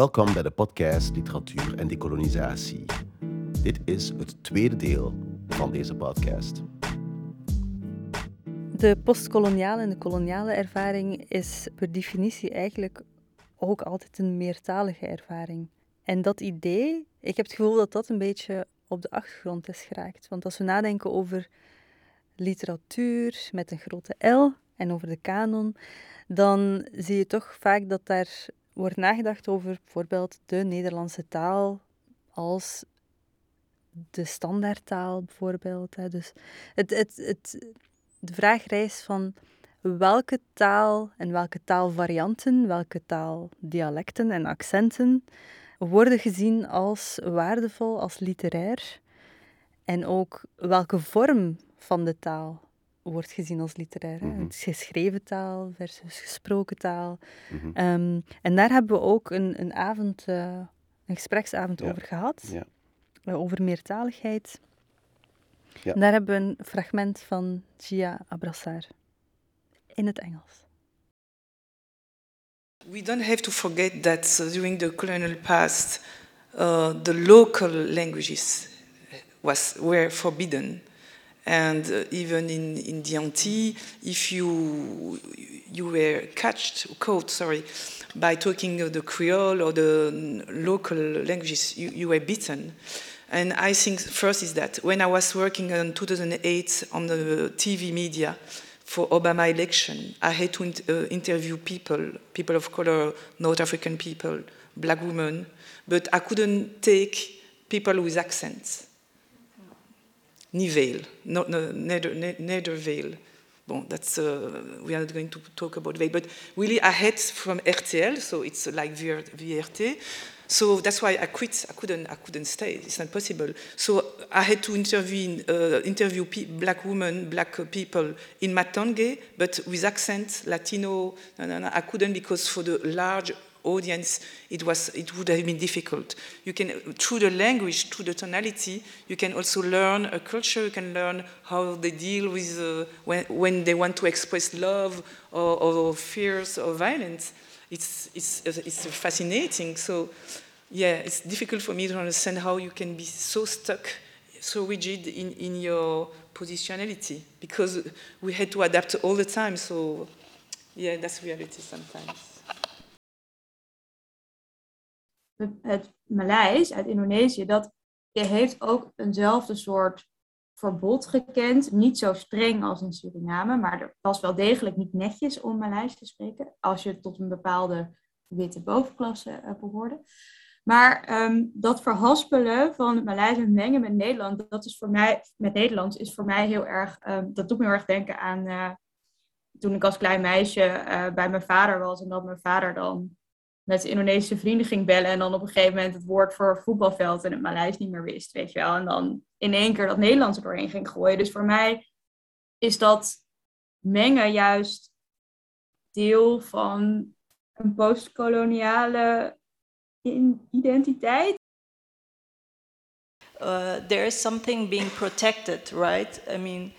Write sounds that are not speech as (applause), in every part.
Welkom bij de podcast Literatuur en Decolonisatie. Dit is het tweede deel van deze podcast. De postkoloniale en de koloniale ervaring is per definitie eigenlijk ook altijd een meertalige ervaring. En dat idee, ik heb het gevoel dat dat een beetje op de achtergrond is geraakt. Want als we nadenken over literatuur met een grote L en over de kanon, dan zie je toch vaak dat daar wordt nagedacht over bijvoorbeeld de Nederlandse taal als de standaardtaal bijvoorbeeld. Dus het, het, het, de vraag rijst van welke taal en welke taalvarianten, welke taaldialecten en accenten worden gezien als waardevol, als literair. En ook welke vorm van de taal wordt gezien als literair. Mm Het is geschreven taal versus gesproken taal. Mhm. Ehm, en daar hebben we ook een, een avond, uh, een gespreksavond over gehad. Ja. Uh, over meertaligheid. Ja. En daar hebben we een fragment van Gia Abrassar in het Engels. We don't have to forget that uh, during the colonial past, uh, the local languages was, were forbidden. And uh, even in, in the Antilles, if you, you were catched, caught, sorry, by talking the Creole or the local languages, you, you were beaten. And I think first is that when I was working in 2008 on the TV media for Obama election, I had to uh, interview people, people of color, North African people, black women, but I couldn't take people with accents ni veil, no, neither veil. Bon, that's, uh, we are not going to talk about veil, but really I had from RTL, so it's like VRT. So that's why I quit. I couldn't. I couldn't stay. It's not possible. So I had to intervene, uh, interview black women, black people in Matange, but with accent, Latino. No, no, no, I couldn't because for the large audience, it, was, it would have been difficult. You can, through the language, through the tonality, you can also learn a culture, you can learn how they deal with uh, when, when they want to express love or, or fears or violence. It's, it's, it's fascinating. So, yeah, it's difficult for me to understand how you can be so stuck, so rigid in, in your positionality because we had to adapt all the time. So, yeah, that's reality sometimes. Het Maleis uit Indonesië, dat heeft ook eenzelfde soort verbod gekend. Niet zo streng als in Suriname, maar er was wel degelijk niet netjes om Maleis te spreken, als je tot een bepaalde witte bovenklasse uh, behoorde. Maar ehm, dat verhaspelen van het Maleis en mengen met Nederland, dat is voor mij, met Nederlands, is voor mij heel erg, um, dat doet me heel erg denken aan uh, toen ik als klein meisje uh, bij mijn vader was en dat mijn vader dan met Indonesische vrienden ging bellen en dan op een gegeven moment het woord voor voetbalveld en het Maleis niet meer wist, weet je wel. En dan in één keer dat Nederlands er doorheen ging gooien. Dus voor mij is dat mengen juist deel van een postkoloniale identiteit. Uh, there is something being protected, right? I mean,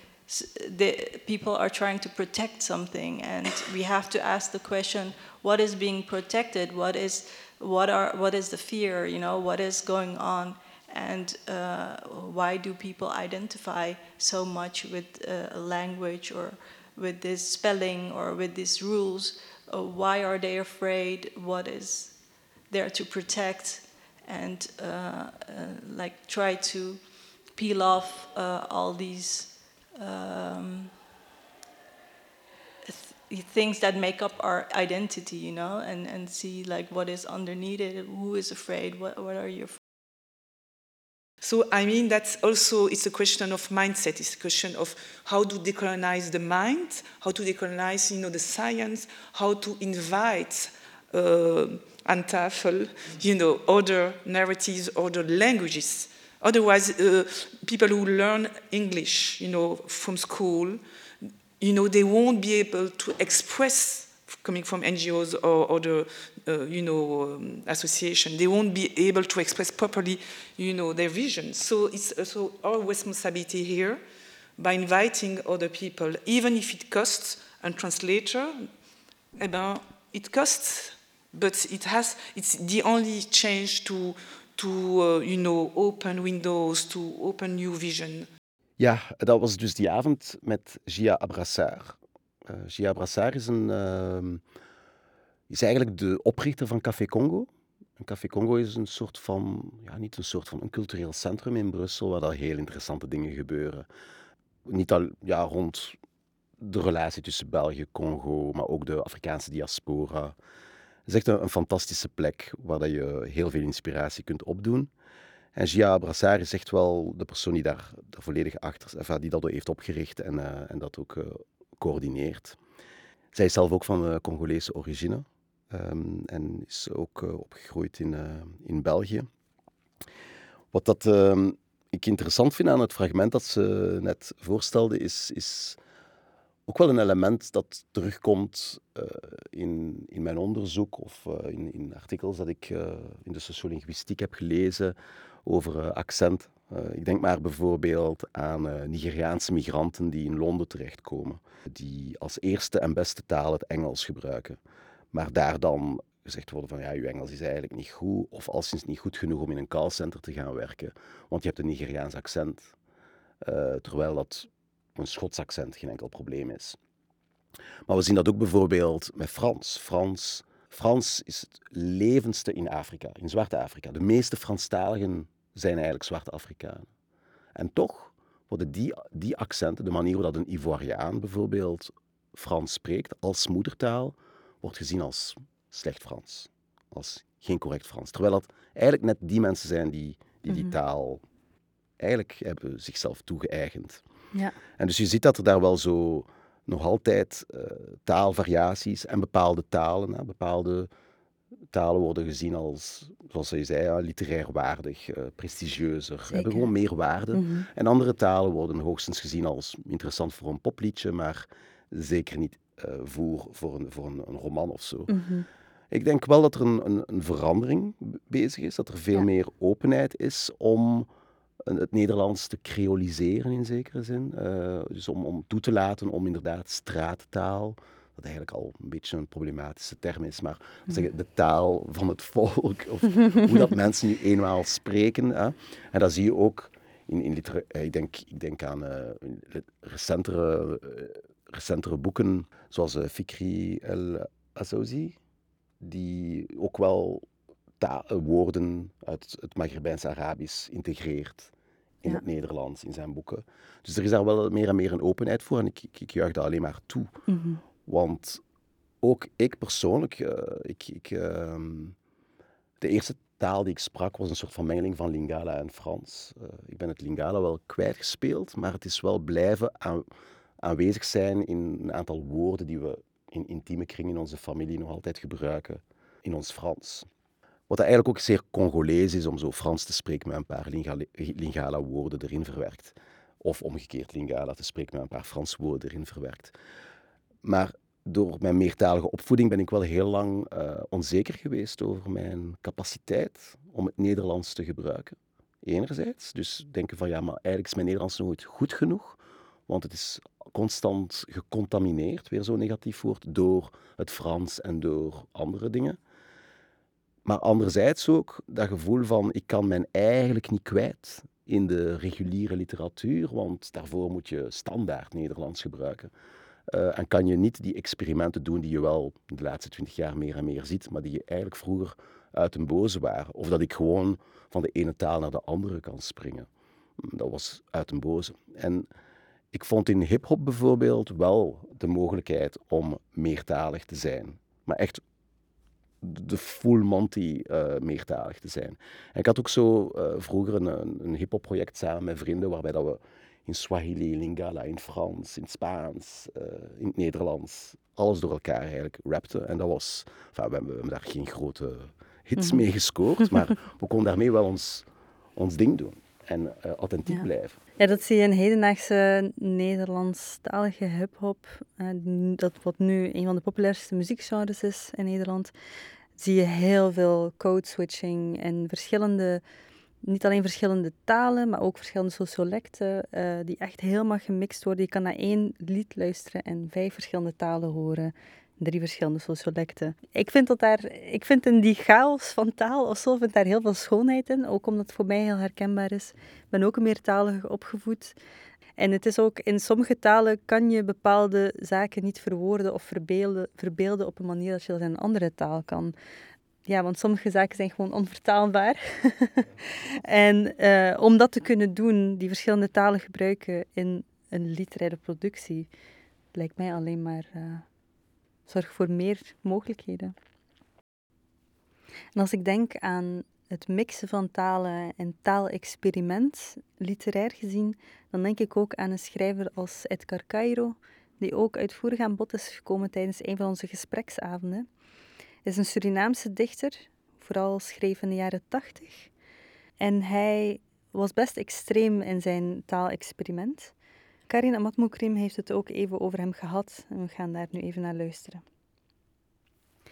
the, people are trying to protect something, and we have to ask the question: What is being protected? What is what are what is the fear? You know, what is going on? And uh, why do people identify so much with uh, language or with this spelling or with these rules? Uh, why are they afraid? What is there to protect? And uh, uh, like try to peel off uh, all these um, things that make up our identity, you know, and, and see like what is underneath it, who is afraid, what, what are you so I mean that's also it's a question of mindset. It's a question of how to decolonize the mind, how to decolonize you know the science, how to invite uh, antafel, you know other narratives, other languages Otherwise, uh, people who learn English, you know, from school, you know, they won't be able to express coming from NGOs or other, uh, you know, um, association, they won't be able to express properly, you know, their vision. So it's also our responsibility here by inviting other people, even if it costs a translator, eh ben, it costs but it has, it's the only change to, to uh, you know, open windows, to open new vision. Ja, dat was dus die avond met Gia Abrassar. Uh, Gia Abrassar is, een, uh, is eigenlijk de oprichter van Café Congo. En Café Congo is een soort van, ja, niet een soort van een cultureel centrum in Brussel waar daar heel interessante dingen gebeuren. Niet al ja, rond de relatie tussen België, Congo, maar ook de Afrikaanse diaspora. Het is echt een, een fantastische plek waar dat je heel veel inspiratie kunt opdoen. En Gia Brassard is echt wel de persoon die daar, daar volledig achter, enfin, die dat heeft opgericht en, uh, en dat ook uh, coördineert. Zij is zelf ook van uh, Congolese origine um, en is ook opgegroeid in, in België. Wat dat, um, ik interessant vind aan het fragment dat ze net voorstelde, is, is ook wel een element dat terugkomt in, in mijn onderzoek of in, in, artikels dat ik in de sociolinguïstiek heb gelezen over accent. ik denk maar bijvoorbeeld aan Nigeriaanse migranten die in Londen terechtkomen, die als eerste en beste taal het Engels gebruiken, maar daar dan gezegd worden van ja, uw Engels is eigenlijk niet goed of al sinds niet goed genoeg om in een callcenter te gaan werken, want je hebt een Nigeriaans accent. terwijl dat een Schots accent geen enkel probleem is. Maar we zien dat ook bijvoorbeeld met Frans. Frans, Frans is het levendste in Afrika, in Zwarte Afrika. De meeste Franstaligen zijn eigenlijk Zwarte Afrikanen. En toch worden die, die accenten, de manier waarop een Ivoiriaan bijvoorbeeld Frans spreekt als moedertaal, wordt gezien als slecht Frans. Als geen correct Frans. Terwijl dat eigenlijk net die mensen zijn die die, die mhm. taal eigenlijk hebben zichzelf toegeëigend. Ja. En dus je ziet dat er daar wel zo nog altijd uh, taalvariaties en bepaalde talen, hè, bepaalde talen worden gezien als, zoals je zei, ja, literair waardig, uh, prestigieuzer, hebben gewoon meer waarde. Mm -hmm. En andere talen worden hoogstens gezien als interessant voor een popliedje, maar zeker niet uh, voor, voor, een, voor een, een roman of zo. Mm -hmm. Ik denk wel dat er een, een, een, verandering bezig is, dat er veel ja. meer openheid is om het Nederlands te creoliseren in zekere zin. Uh, dus om, om toe te laten om inderdaad straattaal, dat eigenlijk al een beetje een problematische term is, maar zeggen, de taal van het volk, of (laughs) hoe dat mensen nu eenmaal spreken. Hè. En dat zie je ook in, in literatuur. Ik denk, ik denk aan uh, recentere, uh, recentere boeken, zoals Fikri El Azouzi, die ook wel woorden uit het Maghrebijns Arabisch integreert in ja. het Nederlands, in zijn boeken. Dus er is daar wel meer en meer een openheid voor en ik, ik, ik juich dat alleen maar toe. Mm -hmm. Want ook ik persoonlijk, uh, ik, ik, uh, de eerste taal die ik sprak was een soort van mengeling van Lingala en Frans. Uh, ik ben het Lingala wel kwijtgespeeld, maar het is wel blijven aan, aanwezig zijn in een aantal woorden die we in intieme kringen in onze familie nog altijd gebruiken in ons Frans. Wat eigenlijk ook zeer Congolees is om zo Frans te spreken met een paar Lingala-woorden erin verwerkt. Of omgekeerd Lingala te spreken met een paar Frans woorden erin verwerkt. Maar door mijn meertalige opvoeding ben ik wel heel lang uh, onzeker geweest over mijn capaciteit om het Nederlands te gebruiken. Enerzijds, dus denken van ja, maar eigenlijk is mijn Nederlands nooit goed genoeg, want het is constant gecontamineerd, weer zo'n negatief woord, door het Frans en door andere dingen. Maar anderzijds ook dat gevoel van ik kan mijn eigenlijk niet kwijt in de reguliere literatuur, want daarvoor moet je standaard Nederlands gebruiken. Uh, en kan je niet die experimenten doen die je wel de laatste twintig jaar meer en meer ziet, maar die je eigenlijk vroeger uit een boze waren. Of dat ik gewoon van de ene taal naar de andere kan springen. Dat was uit een boze. En ik vond in hip-hop bijvoorbeeld wel de mogelijkheid om meertalig te zijn. Maar echt de full Monty uh, meertalig te zijn. En ik had ook zo uh, vroeger een, een, hip-hop project samen met vrienden, waarbij dat we in Swahili, Lingala, in Frans, in Spaans, uh, in het Nederlands, alles door elkaar eigenlijk rapten. En dat was, enfin, we, hebben, we hebben daar geen grote hits mm -hmm. mee gescoord, maar we konden daarmee wel ons, ons ding doen en uh, authentiek ja. blijven. Ja, dat zie je in hedendaagse Nederlandstalige hip-hop, uh, dat wat nu een van de populairste muziekgenres is in Nederland, zie je heel veel code switching en verschillende, niet alleen verschillende talen, maar ook verschillende sociolecten, uh, die echt helemaal gemixt worden. Je kan naar één lied luisteren en vijf verschillende talen horen. Drie verschillende sociolecten. Ik vind, dat daar, ik vind in die chaos van taal of zo, vind daar heel veel schoonheid in. Ook omdat het voor mij heel herkenbaar is. Ik ben ook een meertalige opgevoed. En het is ook, in sommige talen kan je bepaalde zaken niet verwoorden of verbeelden, verbeelden op een manier dat je dat in een andere taal kan. Ja, want sommige zaken zijn gewoon onvertaalbaar. (laughs) en uh, om dat te kunnen doen, die verschillende talen gebruiken in een literaire productie, lijkt mij alleen maar uh, zorg voor meer mogelijkheden. En als ik denk aan het mixen van talen en taalexperiment, literair gezien, dan denk ik ook aan een schrijver als Edgar Cairo, die ook uitvoerig aan bod is gekomen tijdens een van onze gespreksavonden. Hij is een Surinaamse dichter, vooral schreef in de jaren tachtig. En hij was best extreem in zijn taalexperiment. Karin Amatmoukrim heeft het ook even over hem gehad en we gaan daar nu even naar luisteren.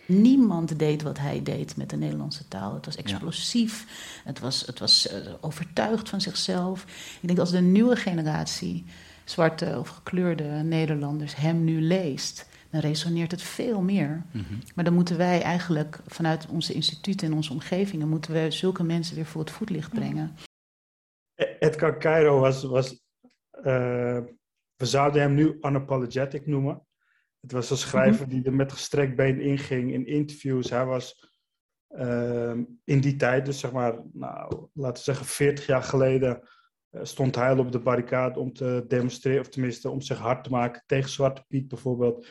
Niemand deed wat hij deed met de Nederlandse taal. Het was explosief, het was, het was uh, overtuigd van zichzelf. Ik denk als de nieuwe generatie zwarte of gekleurde Nederlanders hem nu leest, dan resoneert het veel meer. Mm -hmm. Maar dan moeten wij eigenlijk vanuit onze instituten en onze omgevingen, moeten we zulke mensen weer voor het voetlicht brengen. Edgar Cairo was, was uh, we zouden hem nu unapologetic noemen. Het was een schrijver die er met gestrekt been inging in interviews. Hij was uh, in die tijd, dus zeg maar, nou, laten we zeggen 40 jaar geleden, uh, stond hij op de barricade om te demonstreren, of tenminste om zich hard te maken tegen Zwarte Piet bijvoorbeeld.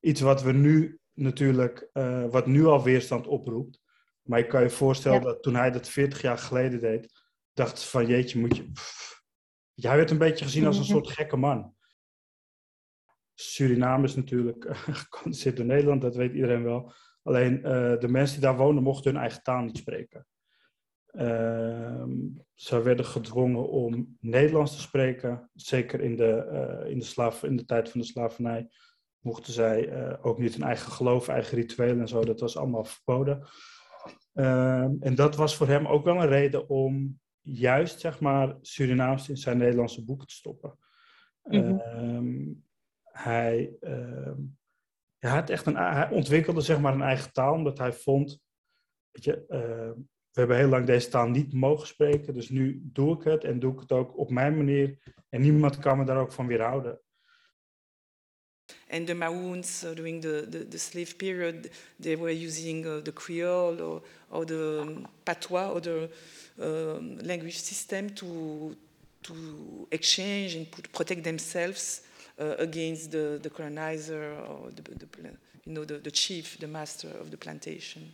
Iets wat we nu natuurlijk, uh, wat nu al weerstand oproept. Maar je kan je voorstellen ja. dat toen hij dat 40 jaar geleden deed, dacht van jeetje, moet je. Pff. Hij werd een beetje gezien als een soort gekke man. Suriname is natuurlijk (laughs) gecondenseerd door Nederland, dat weet iedereen wel. Alleen uh, de mensen die daar wonen mochten hun eigen taal niet spreken. Uh, ze werden gedwongen om Nederlands te spreken. Zeker in de, uh, in de, slaaf, in de tijd van de slavernij mochten zij ook niet hun eigen geloof, eigen rituelen en zo. Dat was allemaal verboden. Ehm, en dat was voor hem ook wel een reden om juist, zeg maar, Surinaams in zijn Nederlandse boeken te stoppen. Mm -hmm hij, uh, hij, had echt een, hij ontwikkelde zeg maar een eigen taal, omdat hij vond, weet je, uh, we hebben heel lang deze taal niet mogen spreken, dus nu doe ik het en doe ik het ook op mijn manier en niemand kan me daar ook van weerhouden. And the Maoons uh, during the, the, the, slave period, they were using uh, the Creole or, or the um, patois or the um, language system to, to exchange and to protect themselves uh, against the, the colonizer or the, the, you know, the, the chief, the master of the plantation.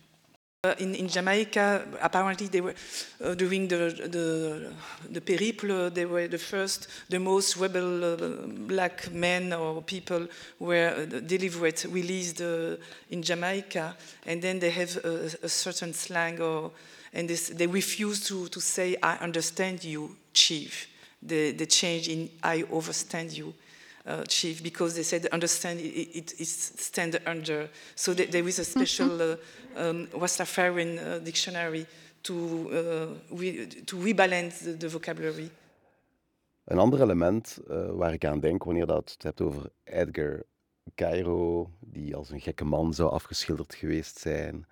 Uh, in, in Jamaica, apparently they were uh, during the, the the periple. They were the first, the most rebel uh, black men or people were uh, delivered, released uh, in Jamaica, and then they have a, a certain slang, or and this, they refuse to to say "I understand you, chief." The the change in "I overstand you." Uh, chief because they said understand it, it, it stand under. So th there is a special uh, um, Rastafarian uh, dictionary to, uh, re to rebalance the, the, vocabulary. Een ander element uh, waar ik aan denk wanneer dat het hebt over Edgar Cairo, die als een gekke man zou afgeschilderd geweest zijn,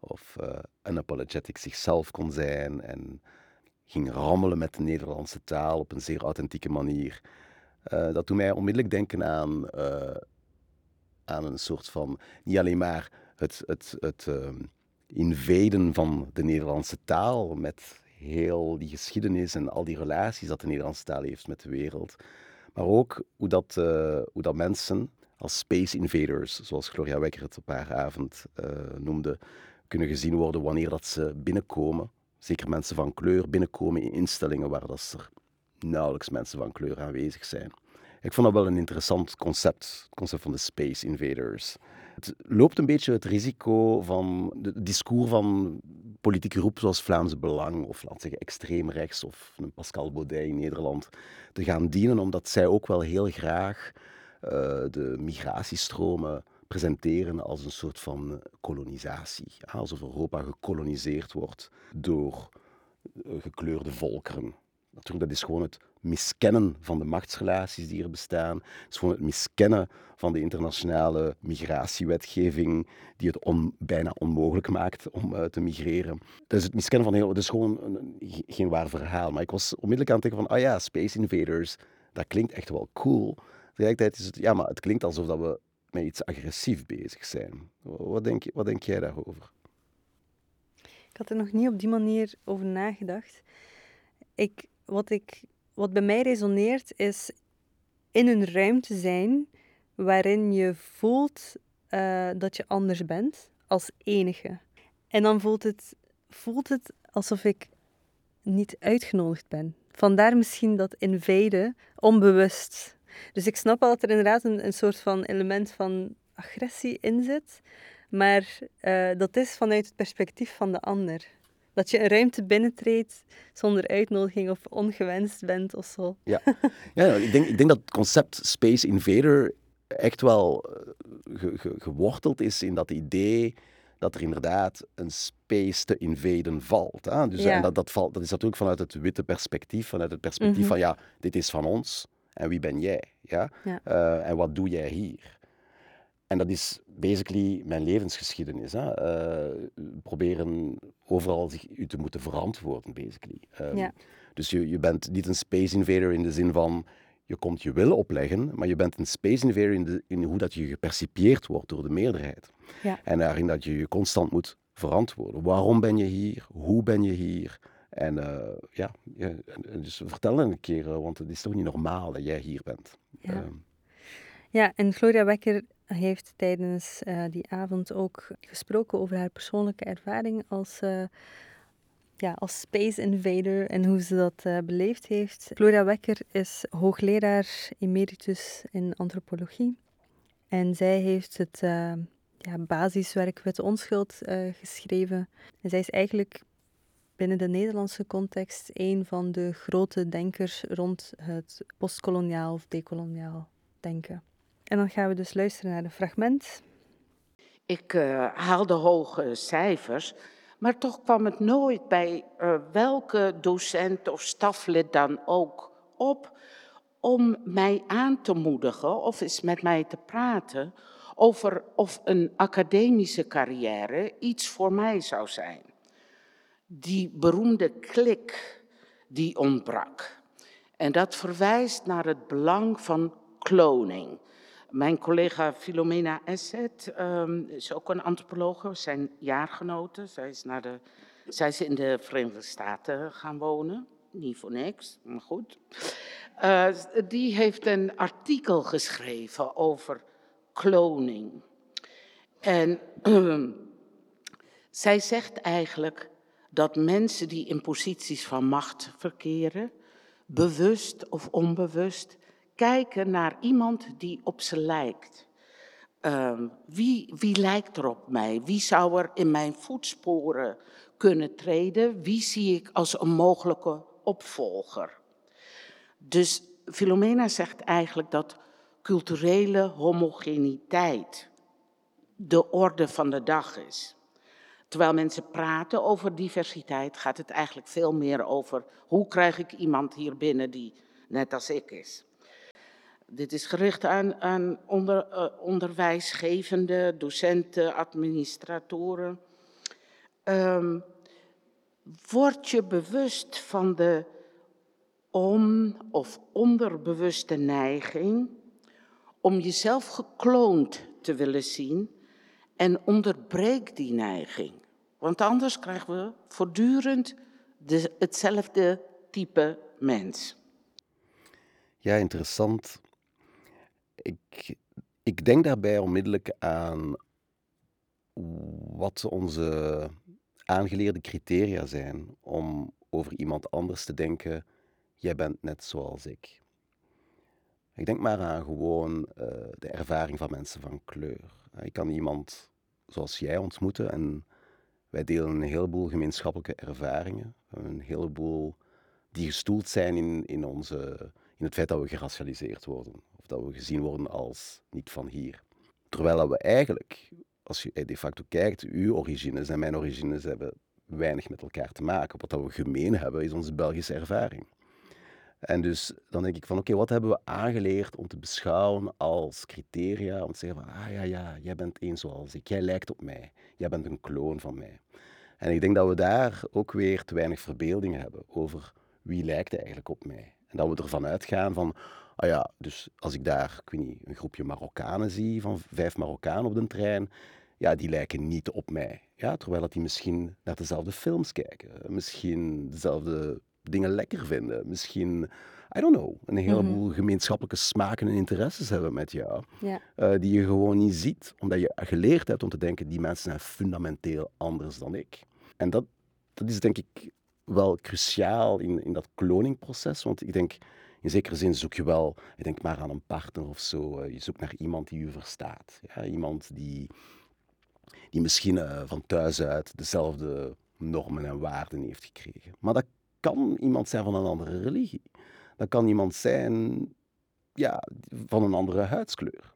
of uh, unapologetic zichzelf kon zijn en ging rammelen met de Nederlandse taal op een zeer authentieke manier. Uh, dat doet mij onmiddellijk denken aan, uh, aan een soort van, niet alleen maar het, het, het uh, invaden van de Nederlandse taal met heel die geschiedenis en al die relaties dat de Nederlandse taal heeft met de wereld, maar ook hoe dat, hoe dat mensen als space invaders, zoals Gloria Wekker het op haar avond noemde, kunnen gezien worden wanneer dat ze binnenkomen. Zeker mensen van kleur binnenkomen in instellingen waar dat er nauwelijks mensen van kleur aanwezig zijn. Ik vond dat wel een interessant concept, het concept van de Space Invaders. Het loopt een beetje het risico van het discours van politieke groepen zoals Vlaams Belang of laat zeggen extreem rechts of een Pascal Baudet in Nederland te gaan dienen, omdat zij ook wel heel graag uh, de migratiestromen presenteren als een soort van kolonisatie. Alsof Europa gekoloniseerd wordt door gekleurde volkeren. Natuurlijk, dat is gewoon het miskennen van de machtsrelaties die er bestaan. Het is gewoon het miskennen van de internationale migratiewetgeving, die het bijna onmogelijk maakt om uh, te migreren. Dus het miskennen van heel... Het is gewoon een, geen waar verhaal. Maar ik was onmiddellijk aan het denken van, ah ja, Space Invaders, dat klinkt echt wel cool. Tegelijkertijd is het... Ja, maar het klinkt alsof dat we met iets agressief bezig zijn. Wat denk, wat denk jij daarover? Ik had er nog niet op die manier over nagedacht. Ik, wat, ik, wat bij mij resoneert is in een ruimte zijn waarin je voelt uh, dat je anders bent als enige. En dan voelt het, voelt het alsof ik niet uitgenodigd ben. Vandaar misschien dat invaden onbewust. Dus ik snap al dat er inderdaad een, een soort van element van agressie in zit. Maar uh, dat is vanuit het perspectief van de ander. Dat je een ruimte binnentreedt zonder uitnodiging of ongewenst bent of zo. (laughs) Ja, ja ik, denk, ik denk dat het concept Space Invader echt wel eh, geworteld is in dat idee dat er inderdaad een space te invaden valt. Hè? Dus, En dat, dat, valt, dat is natuurlijk vanuit het witte perspectief, vanuit het perspectief mhm. van ja, dit is van ons en wie ben jij? Ja? Uh, en wat doe jij hier? En dat is basically mijn levensgeschiedenis. Hè? Uh, proberen overal zich, u te moeten verantwoorden, basically. Um, ja. Dus je, je bent niet een space invader in de zin van je komt je wil opleggen, maar je bent een space invader in, de, in hoe dat je gepercipieerd wordt door de meerderheid. Ja. En daarin dat je je constant moet verantwoorden. Waarom ben je hier? Hoe ben je hier? En uh, ja, ja, dus vertel een keer, uh, want het is toch niet normaal dat jij hier bent. Ja, uh, ja en Gloria Wekker heeft tijdens uh, die avond ook gesproken over haar persoonlijke ervaring als ja, als space invader en hoe ze dat uh, beleefd heeft. Gloria Wekker is hoogleraar emeritus in antropologie. En zij heeft het ja, basiswerk Witte Onschuld geschreven. En zij is eigenlijk binnen de Nederlandse context een van de grote denkers rond het postkoloniaal of decoloniaal denken. En dan gaan we dus luisteren naar een fragment. Ik haalde hoge cijfers maar toch kwam het nooit bij uh, welke docent of staflid dan ook op om mij aan te moedigen of eens met mij te praten over of een academische carrière iets voor mij zou zijn. Die beroemde klik die ontbrak. En dat verwijst naar het belang van kloning. Mijn collega Filomena Esset um, is ook een antropologe, zijn jaargenoten. Zij is, naar de, zij is in de Verenigde Staten gaan wonen, niet voor niks, maar goed. Uh, die heeft een artikel geschreven over kloning. En (clears throat) zij zegt eigenlijk dat mensen die in posities van macht verkeren, bewust of onbewust, kijken naar iemand die op ze lijkt. Um, wie, wie lijkt er op mij? Wie zou er in mijn voetsporen kunnen treden? Wie zie ik als een mogelijke opvolger? Dus Filomena zegt eigenlijk dat culturele homogeniteit de orde van de dag is. Terwijl mensen praten over diversiteit, gaat het eigenlijk veel meer over hoe krijg ik iemand hier binnen die net als ik is. Dit is gericht aan, aan onder, uh, docenten, administratoren. Um, word je bewust van de on- of onderbewuste neiging om jezelf gekloond te willen zien en onderbreek die neiging. Want anders krijgen we voortdurend de, hetzelfde type mens. Ja, interessant ik, ik denk daarbij onmiddellijk aan wat onze aangeleerde criteria zijn om over iemand anders te denken, jij bent net zoals ik. Ik denk maar aan gewoon uh, de ervaring van mensen van kleur. Ik kan iemand zoals jij ontmoeten en wij delen een heleboel gemeenschappelijke ervaringen, een heleboel die gestoeld zijn in, in, onze, in het feit dat we geracialiseerd worden dat we gezien worden als niet van hier. Terwijl we eigenlijk, als je de facto kijkt, uw origines en mijn origines hebben weinig met elkaar te maken. Wat we gemeen hebben, is onze Belgische ervaring. En dus dan denk ik van oké, wat hebben we aangeleerd om te beschouwen als criteria? Om te zeggen van ah ja, ja, jij bent één zoals ik, jij lijkt op mij, jij bent een kloon van mij. En ik denk dat we daar ook weer te weinig verbeelding hebben over wie lijkt eigenlijk op mij. En dat we ervan uitgaan van, ah ja, dus als ik daar, ik weet niet, een groepje Marokkanen zie, van vijf Marokkanen op de trein, ja, die lijken niet op mij. Ja, terwijl dat die misschien naar dezelfde films kijken, misschien dezelfde dingen lekker vinden, misschien, I don't know, een heleboel gemeenschappelijke smaken en interesses hebben met jou, Ja. eh, die je gewoon niet ziet, omdat je geleerd hebt om te denken, die mensen zijn fundamenteel anders dan ik. En dat, dat is denk ik wel cruciaal in, in dat kloningproces, want ik denk, in zekere zin zoek je wel, ik denk maar aan een partner of zo, eh, je zoekt naar iemand die je verstaat. Ja? Iemand die, die misschien eh, van thuis uit dezelfde normen en waarden heeft gekregen. Maar dat kan iemand zijn van een andere religie. Dat kan iemand zijn ja, van een andere huidskleur.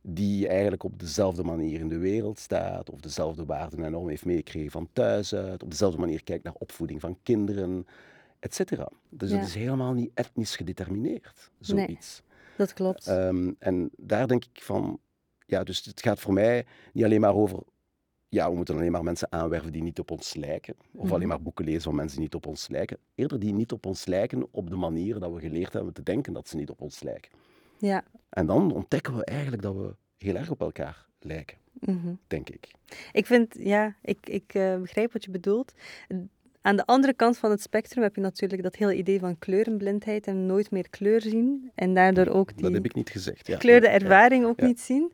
Die eigenlijk op dezelfde manier in de wereld staat, of dezelfde waarden en normen heeft meegekregen van thuis uit, op dezelfde manier kijkt naar opvoeding van kinderen, et cetera. Dus Ja. het is helemaal niet etnisch gedetermineerd, zoiets. Dat klopt. Ehm, en daar denk ik van, ja, dus het gaat voor mij niet alleen maar over, ja, we moeten alleen maar mensen aanwerven die niet op ons lijken, of alleen maar boeken lezen van mensen die niet op ons lijken. Eerder die niet op ons lijken op de manier dat we geleerd hebben te denken dat ze niet op ons lijken. ja. En dan ontdekken we eigenlijk dat we heel erg op elkaar lijken, mhm. denk ik. Ik vind, ja, ik, ik eh, begrijp wat je bedoelt. Aan de andere kant van het spectrum heb je natuurlijk dat hele idee van kleurenblindheid en nooit meer kleur zien. En daardoor ook die Dat heb ik niet gezegd. Ja. gekleurde Ja. ervaring ook Ja. niet zien.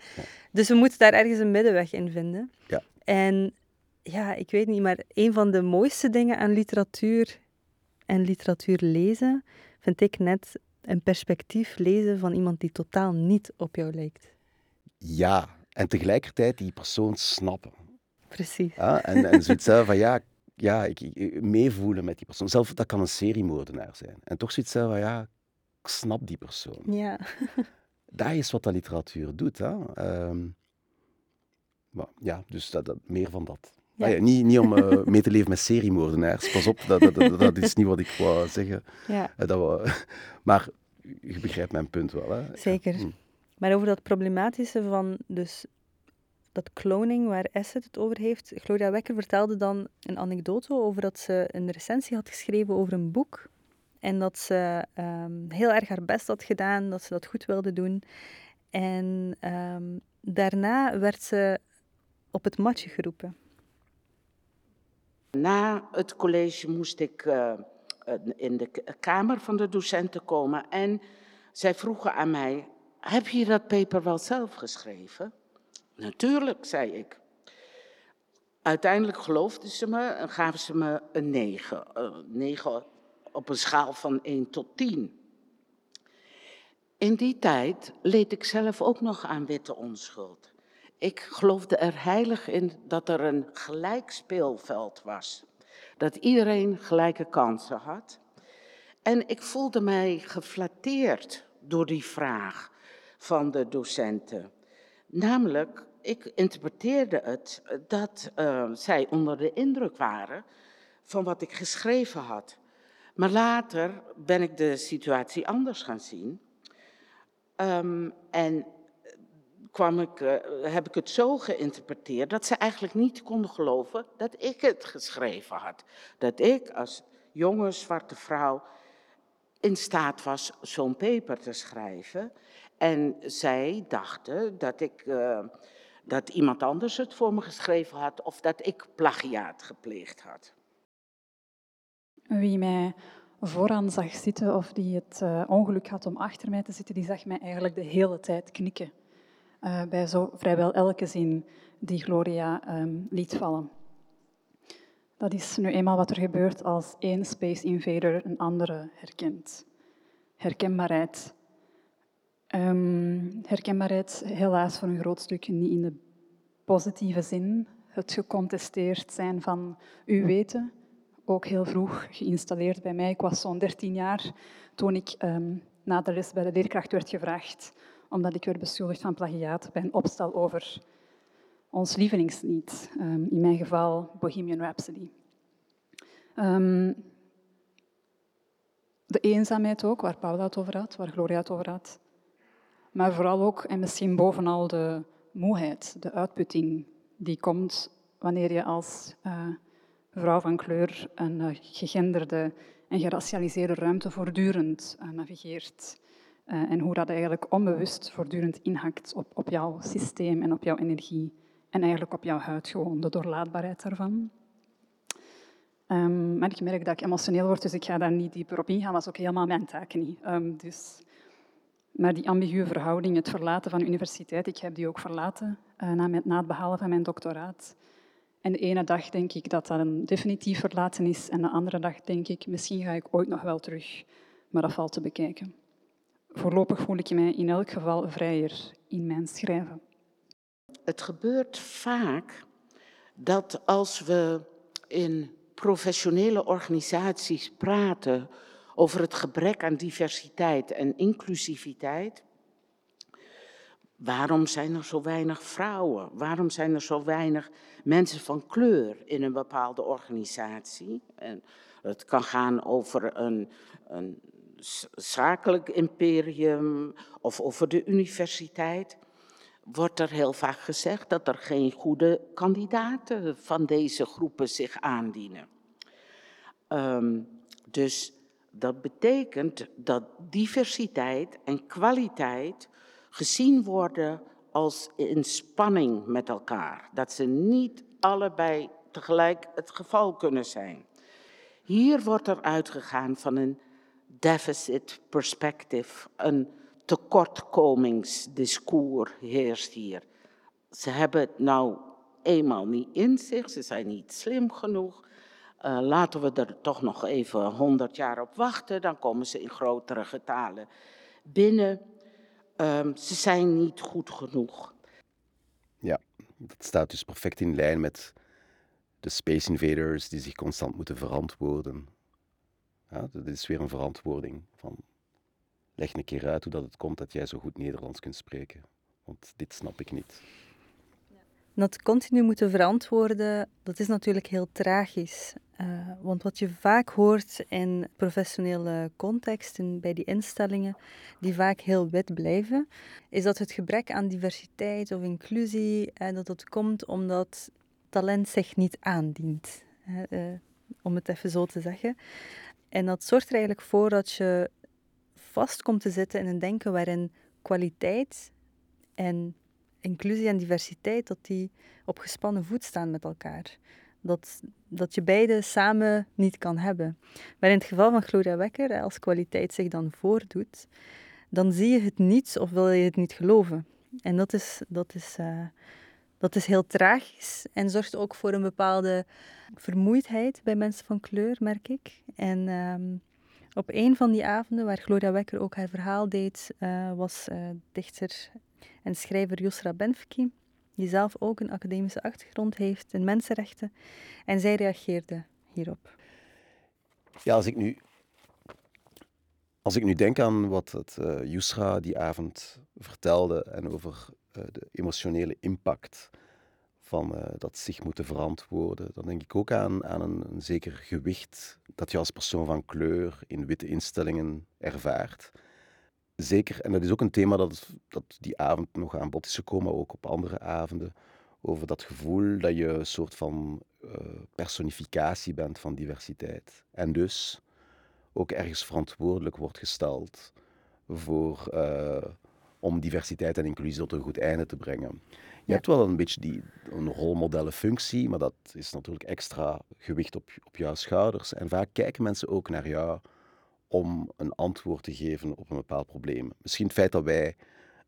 Dus we moeten daar ergens een middenweg in vinden. Ja. En ja, ik weet niet, maar een van de mooiste dingen aan literatuur en literatuur lezen, vind ik net een perspectief lezen van iemand die totaal niet op jou lijkt. Ja, en tegelijkertijd die persoon snappen. Precies. Ja, en, en zoiets van ja, ja ik, ik- meevoelen met die persoon. Zelf, dat kan een seriemoordenaar zijn. En toch zoiets hebben van ja, ik snap die persoon. Ja. (laughs) Dat is wat de literatuur doet. Hè. Ehm, maar, ja, dus dat, dat, meer van dat. Ja. Ah ja, niet, niet om eh, mee te leven met seriemoordenaars. Pas op, dat, dat, is niet wat ik wou zeggen. ja. Eh, dat we, (laughs) maar je begrijpt mijn punt wel. Hè. Zeker. Hm. Maar over dat problematische van dus dat cloning waar Asset het over heeft. Gloria Wekker vertelde dan een anekdote over dat ze een recensie had geschreven over een boek. En dat ze ehm, heel erg haar best had gedaan, dat ze dat goed wilde doen. En ehm, daarna werd ze op het matje geroepen. Na het college moest ik eh, eh, in de kamer van de docenten komen en zij vroegen aan mij, heb je dat paper wel zelf geschreven? Natuurlijk, zei ik. Uiteindelijk geloofden ze me en gaven ze me een 9. Een 9 op een schaal van 1 tot 10. In die tijd leed ik zelf ook nog aan witte onschuld. Ik geloofde er heilig in dat er een gelijk speelveld was. Dat iedereen gelijke kansen had. En ik voelde mij geflatteerd door die vraag van de docenten. Namelijk, ik interpreteerde het dat eh, zij onder de indruk waren van wat ik geschreven had. Maar later ben ik de situatie anders gaan zien. Ehm, en kwam ik, eh, heb ik het zo geïnterpreteerd dat ze eigenlijk niet konden geloven dat ik het geschreven had. Dat ik als jonge zwarte vrouw in staat was zo'n paper te schrijven. En zij dachten dat, ik, eh, dat iemand anders het voor me geschreven had of dat ik plagiaat gepleegd had. Wie mij vooraan zag zitten of die het eh, ongeluk had om achter mij te zitten, die zag mij eigenlijk de hele tijd knikken. eh, bij zo vrijwel elke zin die Gloria ehm, liet vallen. Dat is nu eenmaal wat er gebeurt als één Space Invader een andere herkent. Herkenbaarheid. Ehm, herkenbaarheid helaas voor een groot stuk niet in de positieve zin. Het gecontesteerd zijn van uw weten, ook heel vroeg geïnstalleerd bij mij. Ik was zo'n 13 jaar toen ik ehm, na de les bij de leerkracht werd gevraagd, omdat ik werd beschuldigd van plagiaat bij een opstel over ons lievelingslied, ehm, in mijn geval Bohemian Rhapsody. De eenzaamheid ook, waar Paula het over had, waar Gloria het over had. Maar vooral ook, en misschien bovenal, de moeheid, de uitputting die komt wanneer je als uh, vrouw van kleur een uh, gegenderde en geracialiseerde ruimte voortdurend uh, navigeert. en hoe dat eigenlijk onbewust voortdurend inhakt op, op jouw systeem en op jouw energie. En eigenlijk op jouw huid gewoon, de doorlaatbaarheid daarvan. Um, maar ik merk dat ik emotioneel word, dus ik ga daar niet dieper op ingaan. Dat is ook helemaal mijn taak niet. Um, dus, maar die ambiguë verhouding, het verlaten van de universiteit, ik heb die ook verlaten na, met, na het behalen van mijn doctoraat. En de ene dag denk ik dat dat een definitief verlaten is en de andere dag denk ik, misschien ga ik ooit nog wel terug. Maar dat valt te bekijken. Voorlopig voel ik mij in elk geval vrijer in mijn schrijven. Het gebeurt vaak dat als we in professionele organisaties praten over het gebrek aan diversiteit en inclusiviteit. Waarom zijn er zo weinig vrouwen? Waarom zijn er zo weinig mensen van kleur in een bepaalde organisatie? En het kan gaan over een, een zakelijk imperium of over de universiteit. Wordt er heel vaak gezegd dat er geen goede kandidaten van deze groepen zich aandienen. Um, dus dat betekent dat diversiteit en kwaliteit gezien worden als in spanning met elkaar. Dat ze niet allebei tegelijk het geval kunnen zijn. Hier wordt er uitgegaan van een deficit perspective, een tekortkomingsdiscours heerst hier. Ze hebben het nou eenmaal niet in zich, ze zijn niet slim genoeg. Uh, laten we er toch nog even 100 jaar op wachten, dan komen ze in grotere getalen binnen. Um, ze zijn niet goed genoeg. Ja, dat staat dus perfect in lijn met de Space Invaders die zich constant moeten verantwoorden. Ja, dat is weer een verantwoording van leg een keer uit hoe dat het komt dat jij zo goed Nederlands kunt spreken. Want dit snap ik niet. Dat continu moeten verantwoorden, dat is natuurlijk heel tragisch. Uh, want wat je vaak hoort in professionele contexten, bij die instellingen, die vaak heel wit blijven, is dat het gebrek aan diversiteit of inclusie, uh, dat dat komt omdat talent zich niet aandient. Uh, om het even zo te zeggen. En dat zorgt er eigenlijk voor dat je vast komt te zitten in een denken waarin kwaliteit en inclusie en diversiteit, dat die op gespannen voet staan met elkaar. Dat, dat je beide samen niet kan hebben. Maar in het geval van Gloria Wekker, als kwaliteit zich dan voordoet, dan zie je het niet of wil je het niet geloven. En dat is, dat is, uh, dat is heel tragisch en zorgt ook voor een bepaalde vermoeidheid bij mensen van kleur, merk ik. En um, op een van die avonden waar Gloria Wekker ook haar verhaal deed, uh, was uh, dichter en schrijver Yusra Benfki, die zelf ook een academische achtergrond heeft in mensenrechten. En zij reageerde hierop. Ja, als ik nu, als ik nu denk aan wat het, uh, Yusra die avond vertelde en over uh, de emotionele impact van uh, dat zich moeten verantwoorden, dan denk ik ook aan, aan een, een zeker gewicht dat je als persoon van kleur in witte instellingen ervaart zeker, en dat is ook een thema dat, dat die avond nog aan bod is gekomen, ook op andere avonden, over dat gevoel dat je een soort van uh, personificatie bent van diversiteit. En dus ook ergens verantwoordelijk wordt gesteld voor, uh, om diversiteit en inclusie tot een goed einde te brengen. Je ja. hebt wel een beetje die, een rolmodellenfunctie, maar dat is natuurlijk extra gewicht op, op jouw schouders. En vaak kijken mensen ook naar jou om een antwoord te geven op een bepaald probleem. Misschien het feit dat wij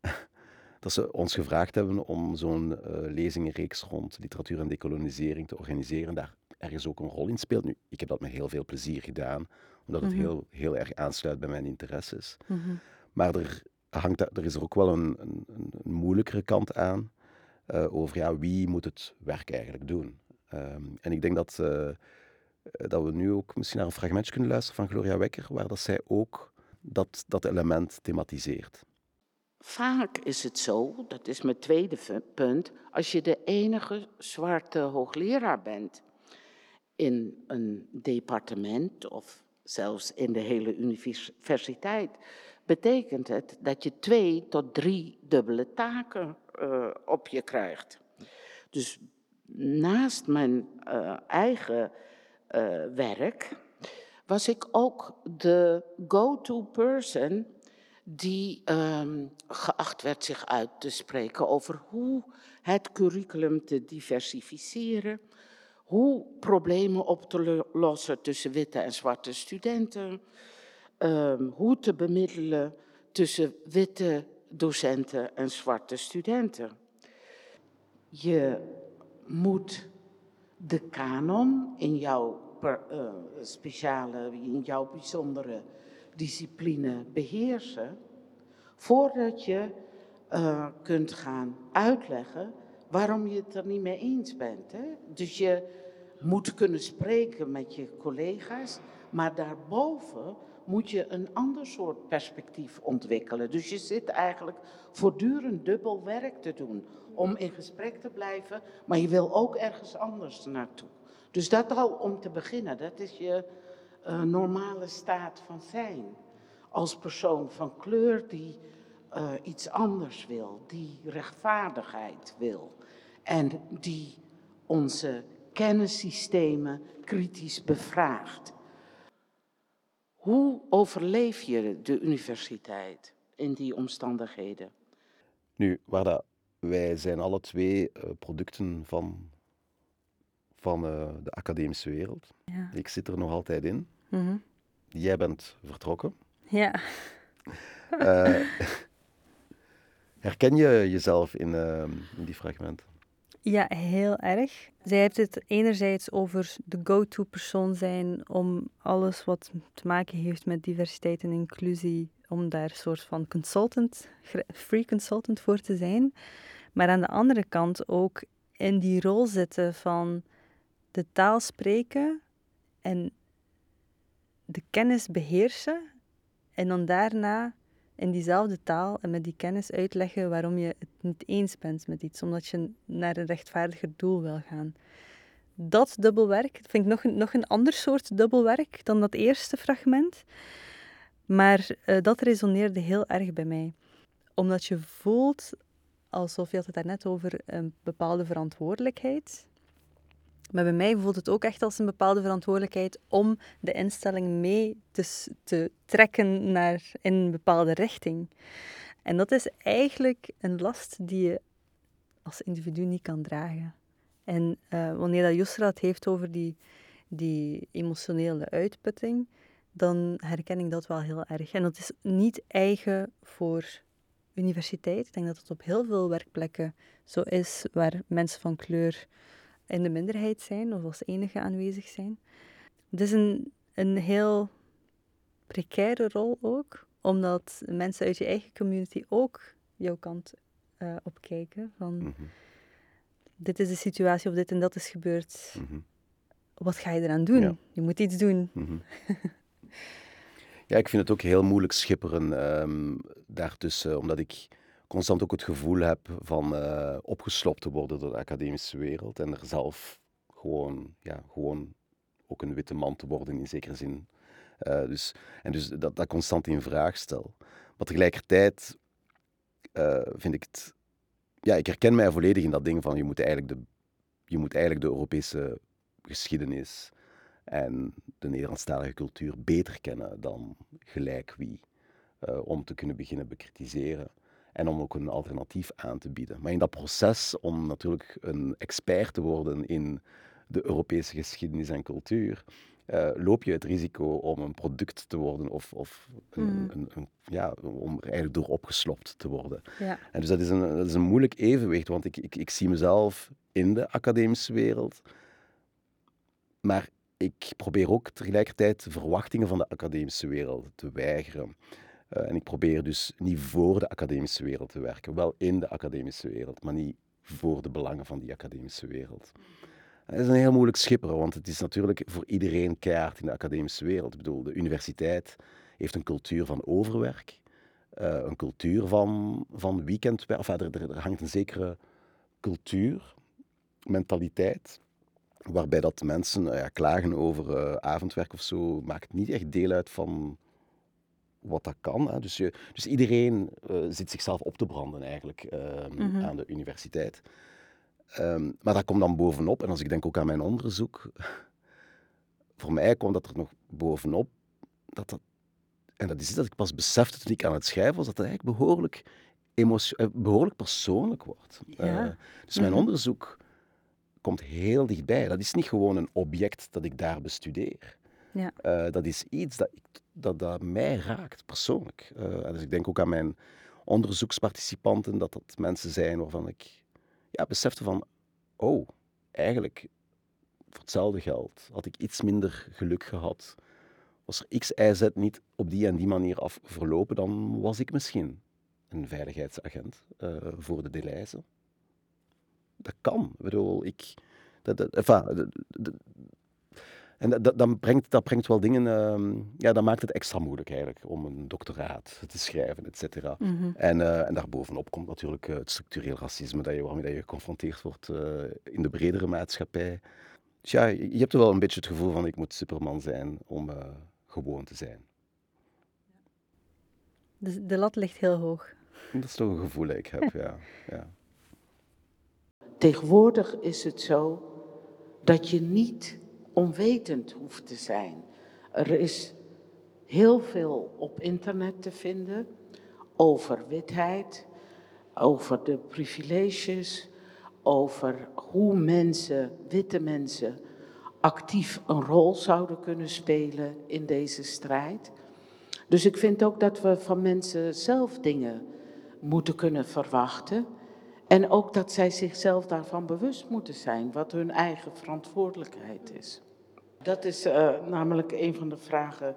(laughs) dat ze ons gevraagd hebben om zo'n uh, lezingenreeks rond literatuur en decolonisering te organiseren, daar ergens ook een rol in speelt. Nu, ik heb dat met heel veel plezier gedaan, omdat het mm -hmm. heel, heel erg aansluit bij mijn interesses. Mm -hmm. Maar er, hangt, er is er ook wel een, een, een moeilijkere kant aan, uh, over ja, wie moet het werk eigenlijk doen. Um, en ik denk dat uh, eh, dat we nu ook misschien naar een fragmentje kunnen luisteren van Gloria Wekker, waar dat zij ook dat, dat element thematiseert. Vaak is het zo, dat is mijn tweede punt, als je de enige zwarte hoogleraar bent in een departement of zelfs in de hele universiteit, betekent het dat je twee tot drie dubbele taken uh, op je krijgt. Dus naast mijn uh, eigen uh, werk was ik ook de go-to person die um, geacht werd zich uit te spreken over hoe het curriculum te diversificeren, hoe problemen op te lossen tussen witte en zwarte studenten, um, hoe te bemiddelen tussen witte docenten en zwarte studenten. Je moet de kanon in jouw uh, speciale, in jouw bijzondere discipline beheersen, voordat je uh, kunt gaan uitleggen waarom je het er niet mee eens bent. Hè? Dus je moet kunnen spreken met je collega's, maar daarboven moet je een ander soort perspectief ontwikkelen. Dus je zit eigenlijk voortdurend dubbel werk te doen om in gesprek te blijven, maar je wil ook ergens anders naartoe. Dus dat al om te beginnen, dat is je uh, normale staat van zijn. Als persoon van kleur die uh, iets anders wil, die rechtvaardigheid wil en die onze kennissystemen kritisch bevraagt. Hoe overleef je de universiteit in die omstandigheden? Nu, waar dat, wij zijn alle twee uh, producten van, van uh, de academische wereld. Ja. Ik zit er nog altijd in. Mm -hmm. Jij bent vertrokken. Ja. Uh, (laughs) herken je jezelf in, in die fragmenten? Ja, heel erg. Zij heeft het enerzijds over de go-to persoon zijn om alles wat te maken heeft met diversiteit en inclusie, om daar een soort van consultant, free consultant voor te zijn. Maar aan de andere kant ook in die rol zitten van de taal spreken en de kennis beheersen en dan daarna in diezelfde taal en met die kennis uitleggen waarom je het niet eens bent met iets, omdat je naar een rechtvaardiger doel wil gaan. Dat dubbelwerk vind ik nog een, nog een ander soort dubbelwerk dan dat eerste fragment, maar uh, dat resoneerde heel erg bij mij. Omdat je voelt, alsof je had het daarnet over een bepaalde verantwoordelijkheid, maar bij mij voelt het ook echt als een bepaalde verantwoordelijkheid om de instelling mee te, te trekken naar, in een bepaalde richting. En dat is eigenlijk een last die je als individu niet kan dragen. En uh, wanneer dat Yusra het heeft over die, die emotionele uitputting, dan herken ik dat wel heel erg. En dat is niet eigen voor universiteit. Ik denk dat het op heel veel werkplekken zo is waar mensen van kleur in de minderheid zijn of als enige aanwezig zijn. Het is een, een heel precaire rol ook, omdat mensen uit je eigen community ook jouw kant uh, opkijken. Van, mm -hmm. dit is de situatie of dit en dat is gebeurd. Mm -hmm. Wat ga je eraan doen? Ja. Je moet iets doen. Mm -hmm. (laughs) ja, ik vind het ook heel moeilijk schipperen um, daartussen, omdat ik constant ook het gevoel heb van uh, opgeslopt te worden door de academische wereld en er zelf gewoon, ja, gewoon ook een witte man te worden in zekere zin. Uh, dus, en dus dat, dat constant in vraag stel. Maar tegelijkertijd uh, vind ik het... Ja, ik herken mij volledig in dat ding van je moet eigenlijk de, je moet eigenlijk de Europese geschiedenis en de Nederlandstalige cultuur beter kennen dan gelijk wie. Om te kunnen beginnen bekritiseren en om ook een alternatief aan te bieden. Maar in dat proces om natuurlijk een expert te worden in de Europese geschiedenis en cultuur, uh, loop je het risico om een product te worden of, of een, Mm. een, een, ja, om er eigenlijk door opgeslopt te worden. Ja. En dus dat is een, dat is een moeilijk evenwicht, want ik, ik, ik zie mezelf in de academische wereld, maar ik probeer ook tegelijkertijd de verwachtingen van de academische wereld te weigeren. Uh, en ik probeer dus niet voor de academische wereld te werken, wel in de academische wereld, maar niet voor de belangen van die academische wereld. Dat is een heel moeilijk schipperen, want het is natuurlijk voor iedereen keihard in de academische wereld. Ik bedoel, de universiteit heeft een cultuur van overwerk, uh, een cultuur van, van weekendwerk. Enfin, er, er, er hangt een zekere cultuur, mentaliteit, waarbij dat mensen ja, klagen over avondwerk of zo, maakt niet echt deel uit van wat dat kan. Hè. Dus, je, dus iedereen zit zichzelf op te branden eigenlijk ehm, Mhm. aan de universiteit. Ehm, maar dat komt dan bovenop. En als ik denk ook aan mijn onderzoek, (laughs) voor mij kwam dat er nog bovenop. Dat dat, en dat is iets dat ik pas besefte toen ik aan het schrijven was, dat het eigenlijk behoorlijk, eh, behoorlijk persoonlijk wordt. Ja. Eh, dus mijn Mhm. onderzoek komt heel dichtbij. Dat is niet gewoon een object dat ik daar bestudeer. Ja. Eh, dat is iets dat, ik, dat, dat mij raakt, persoonlijk. Eh, dus ik denk ook aan mijn onderzoeksparticipanten, dat dat mensen zijn waarvan ik ja, besefte van, oh, eigenlijk, voor hetzelfde geld, had ik iets minder geluk gehad. Was er X, Y, Z niet op die en die manier af verlopen, dan was ik misschien een veiligheidsagent eh, voor de Deleuze. Dat kan. Ik bedoel, ik... Dat, dat, enfin, en dat, brengt, dat brengt wel dingen... ehm, ja, dat maakt het extra moeilijk eigenlijk om een doctoraat te schrijven, et cetera. Mhm. En, eh, en daarbovenop komt natuurlijk eh, het structureel racisme dat je, waarmee dat je geconfronteerd wordt eh, in de bredere maatschappij. Dus ja, je hebt er wel een beetje het gevoel van ik moet superman zijn om eh, gewoon te zijn. Dus de lat ligt heel hoog. Dat is toch een gevoel dat ik heb, ja. (laughs) ja. Tegenwoordig is het zo dat je niet onwetend hoeft te zijn. Er is heel veel op internet te vinden over witheid, over de privileges, over hoe mensen, witte mensen, actief een rol zouden kunnen spelen in deze strijd. Dus ik vind ook dat we van mensen zelf dingen moeten kunnen verwachten. En ook dat zij zichzelf daarvan bewust moeten zijn, wat hun eigen verantwoordelijkheid is. Dat is eh, namelijk een van de vragen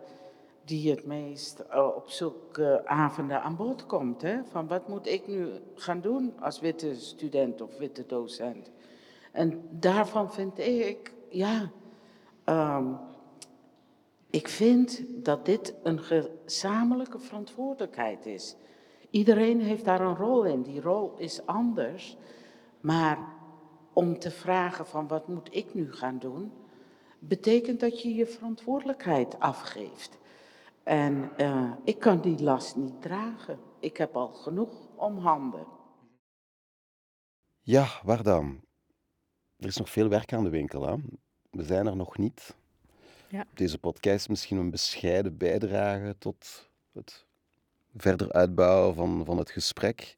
die het meest eh, op zulke avonden aan bod komt. Hè? Van wat moet ik nu gaan doen als witte student of witte docent? En daarvan vind ik, ja, ehm, ik vind dat dit een gezamenlijke verantwoordelijkheid is. Iedereen heeft daar een rol in. Die rol is anders. Maar om te vragen van wat moet ik nu gaan doen, betekent dat je je verantwoordelijkheid afgeeft. En eh, ik kan die last niet dragen. Ik heb al genoeg om handen. Ja, waar dan? Er is nog veel werk aan de winkel. Hè? We zijn er nog niet. Ja. Deze podcast is misschien een bescheiden bijdrage tot het verder uitbouwen van, van het gesprek.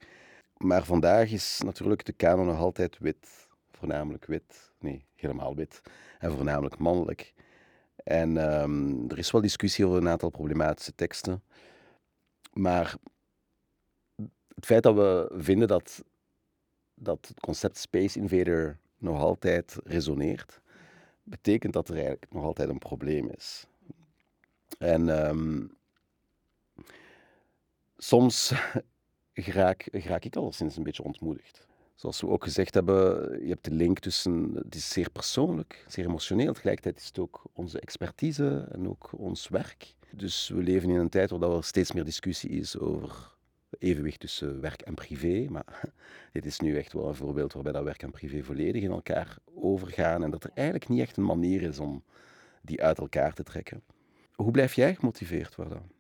Maar vandaag is natuurlijk de kanon nog altijd wit. Voornamelijk wit. Nee, helemaal wit. En voornamelijk mannelijk. En ehm, er is wel discussie over een aantal problematische teksten. Maar het feit dat we vinden dat, dat het concept Space Invader nog altijd resoneert, betekent dat er eigenlijk nog altijd een probleem is. En ehm, soms (laughs) geraak ik alleszins een beetje ontmoedigd. Zoals we ook gezegd hebben, je hebt de link tussen, het is zeer persoonlijk, zeer emotioneel, tegelijkertijd is het ook onze expertise en ook ons werk. Dus we leven in een tijd waar er steeds meer discussie is over evenwicht tussen werk en privé. Maar (laughs) dit is nu echt wel een voorbeeld waarbij dat werk en privé volledig in elkaar overgaan en dat er eigenlijk niet echt een manier is om die uit elkaar te trekken. Hoe blijf jij gemotiveerd worden?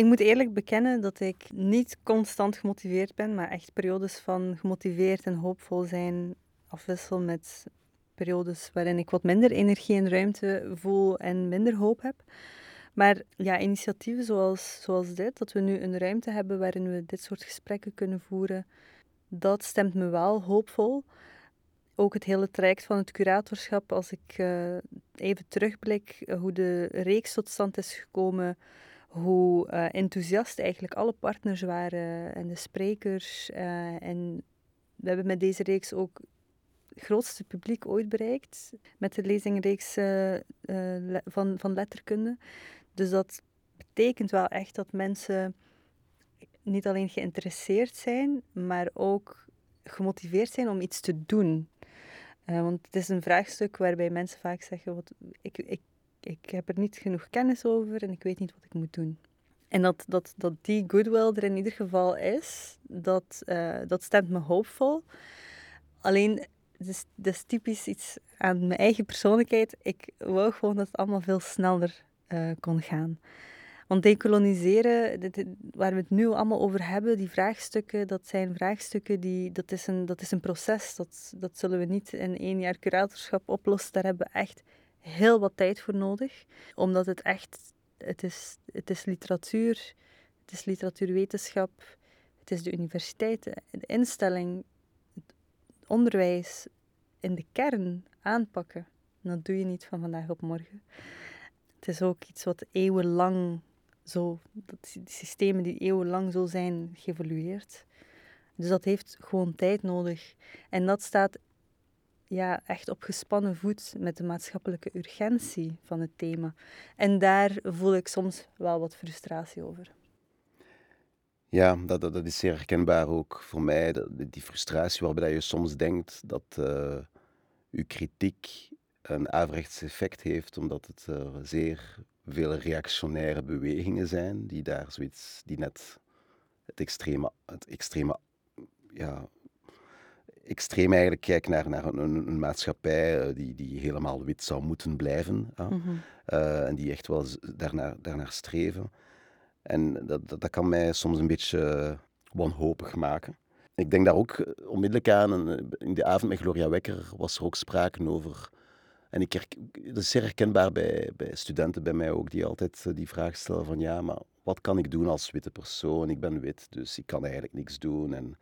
Ik moet eerlijk bekennen dat ik niet constant gemotiveerd ben, maar echt periodes van gemotiveerd en hoopvol zijn afwissel met periodes waarin ik wat minder energie en ruimte voel en minder hoop heb. Maar ja, initiatieven zoals, zoals dit, dat we nu een ruimte hebben waarin we dit soort gesprekken kunnen voeren, dat stemt me wel hoopvol. Ook het hele traject van het curatorschap, als ik uh, even terugblik uh, hoe de reeks tot stand is gekomen, hoe uh, enthousiast eigenlijk alle partners waren en de sprekers. en we hebben met deze reeks ook het grootste publiek ooit bereikt, met de lezingreeks van, van letterkunde. Dus dat betekent wel echt dat mensen niet alleen geïnteresseerd zijn, maar ook gemotiveerd zijn om iets te doen. Want het is een vraagstuk waarbij mensen vaak zeggen: wat, ik, ik, ik heb er niet genoeg kennis over en ik weet niet wat ik moet doen. En dat, dat, dat die goodwill er in ieder geval is, dat, uh, dat stemt me hoopvol. Alleen Het is, dat is typisch iets aan mijn eigen persoonlijkheid. Ik wou gewoon dat het allemaal veel sneller uh, kon gaan. Want decoloniseren, dit, waar we het nu allemaal over hebben, die vraagstukken, dat zijn vraagstukken die, dat is een, dat is een proces. Dat, dat zullen we niet in één jaar curatorschap oplossen. Daar hebben we echt heel wat tijd voor nodig. Omdat het echt, het is, het is literatuur, het is literatuurwetenschap, het is de universiteit, de instelling, het onderwijs in de kern aanpakken. dat doe je niet van vandaag op morgen. Het is ook iets wat eeuwenlang zo, dat systemen die eeuwenlang zo zijn geëvolueerd. Dus dat heeft gewoon tijd nodig. En dat staat ja, echt op gespannen voet met de maatschappelijke urgentie van het thema. En daar voel ik soms wel wat frustratie over. Ja, dat, dat, is zeer herkenbaar ook voor mij. die frustratie waarbij je soms denkt dat uh, uw kritiek een averechts effect heeft, omdat het uh, zeer veel reactionaire bewegingen zijn die daar zoiets, die net het extreme, het extreme, ja, extreem eigenlijk kijken naar, naar een, een, maatschappij eh, die, die helemaal wit zou moeten blijven. Ja? Mhm. Uh, en die echt wel daarnaar, daarnaar streven. En dat, dat, dat, kan mij soms een beetje wanhopig maken. Ik denk daar ook eh, onmiddellijk aan, in de avond met Gloria Wekker was er ook sprake over en ik dat is zeer herkenbaar bij, bij studenten bij mij ook, die altijd eh, die vraag stellen van ja, maar wat kan ik doen als witte persoon? Ik ben wit, dus ik kan eigenlijk niks doen. En,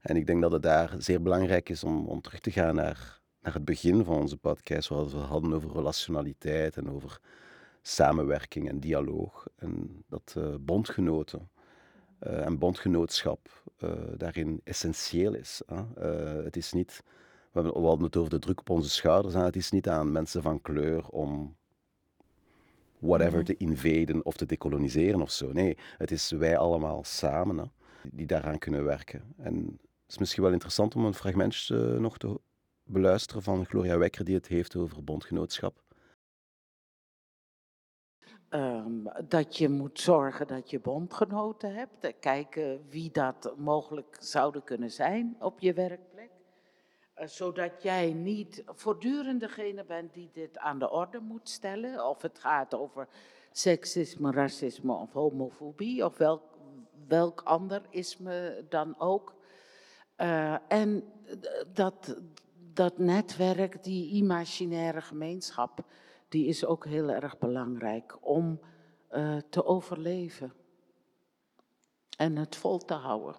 en ik denk dat het daar zeer belangrijk is om, om terug te gaan naar, naar het begin van onze podcast, waar we hadden over relationaliteit en over samenwerking en dialoog. En dat uh, bondgenoten uh, en bondgenootschap uh, daarin essentieel is. het is niet we, hebben, hadden het over de druk op onze schouders. En het is niet aan mensen van kleur om whatever mhm. te invaden of te decoloniseren of zo. Nee, het is wij allemaal samen hè, die daaraan kunnen werken. En is misschien wel interessant om een fragmentje nog te beluisteren van Gloria Wekker, die het heeft over bondgenootschap. Um, dat je moet zorgen dat je bondgenoten hebt. Kijken wie dat mogelijk zouden kunnen zijn op je werkplek. Eh, zodat jij niet voortdurend degene bent die dit aan de orde moet stellen. Of het gaat over seksisme, racisme of homofobie of welk, welk ander isme dan ook. Uh, en dat, dat netwerk, die imaginaire gemeenschap, die is ook heel erg belangrijk om uh, te overleven en het vol te houden.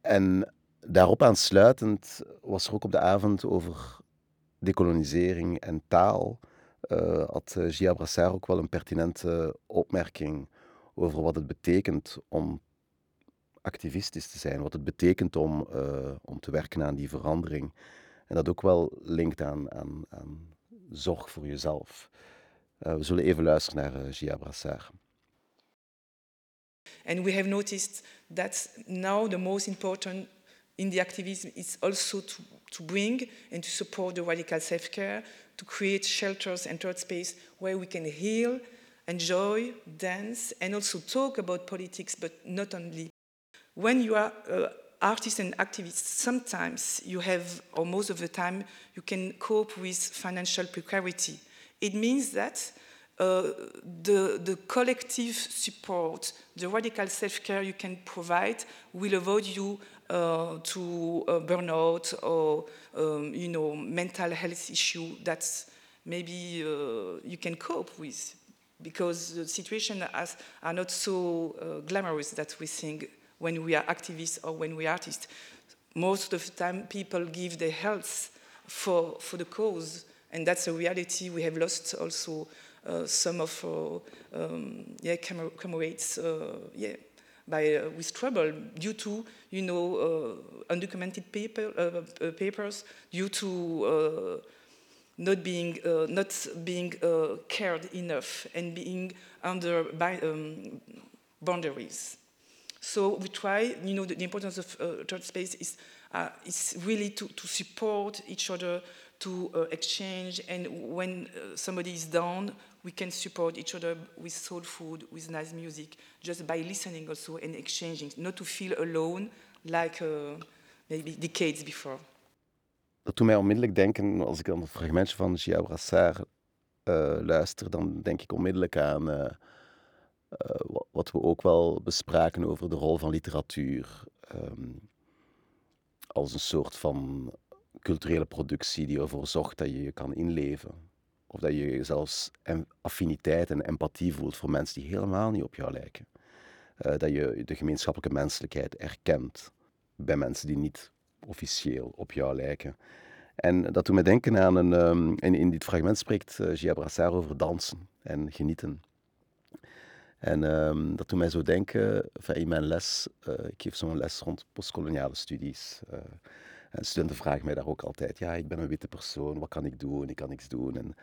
En daarop aansluitend was er ook op de avond over decolonisering en taal. Uh, had Gia Brassard ook wel een pertinente opmerking over wat het betekent om activistisch te zijn, wat het betekent om, uh, om te werken aan die verandering. En dat ook wel linkt aan, aan, aan zorg voor jezelf. we zullen even luisteren naar Gia Brassard. And we have noticed that now the most important in the activism is also to, to bring and to support the radical self-care, to create shelters and third space where we can heal, enjoy, dance, and also talk about politics, but not only. When you are uh, artist and activist, sometimes you have, or most of the time, you can cope with financial precarity. It means that uh, the, the collective support, the radical self-care you can provide will avoid you uh, to uh, burnout or um, you know mental health issue that maybe uh, you can cope with because the situation has, are not so uh, glamorous that we think when we are activists or when we are artists. Most of the time, people give their health for, for the cause, and that's a reality. We have lost also uh, some of our um, yeah, comrades uh, yeah, by, uh, with trouble due to, you know, uh, undocumented paper, uh, papers, due to not being, not being cared enough and being under um, boundaries. So we try, you know, the, the importance of uh, third space is, uh, is really to, to support each other, to uh, exchange, and when somebody is down, we can support each other with soul food, with nice music, just by listening also and exchanging, not to feel alone like uh, maybe decades before. dat doet mij onmiddellijk denken, als ik aan het fragmentje van Gia Brassard uh, luister, dan denk ik onmiddellijk aan uh, wat we ook wel bespraken over de rol van literatuur. Um, als een soort van culturele productie die ervoor zorgt dat je je kan inleven. Of dat je zelfs affiniteit en empathie voelt voor mensen die helemaal niet op jou lijken. dat je de gemeenschappelijke menselijkheid erkent bij mensen die niet officieel op jou lijken. En dat doet me denken aan een. Um, in, in dit fragment spreekt uh, Gia Brassard over dansen en genieten. En um, dat doet mij zo denken, enfin, in mijn les, uh, ik geef zo'n les rond postkoloniale studies. Uh, en studenten vragen mij daar ook altijd: ja, ik ben een witte persoon, wat kan ik doen? Ik kan niks doen. En,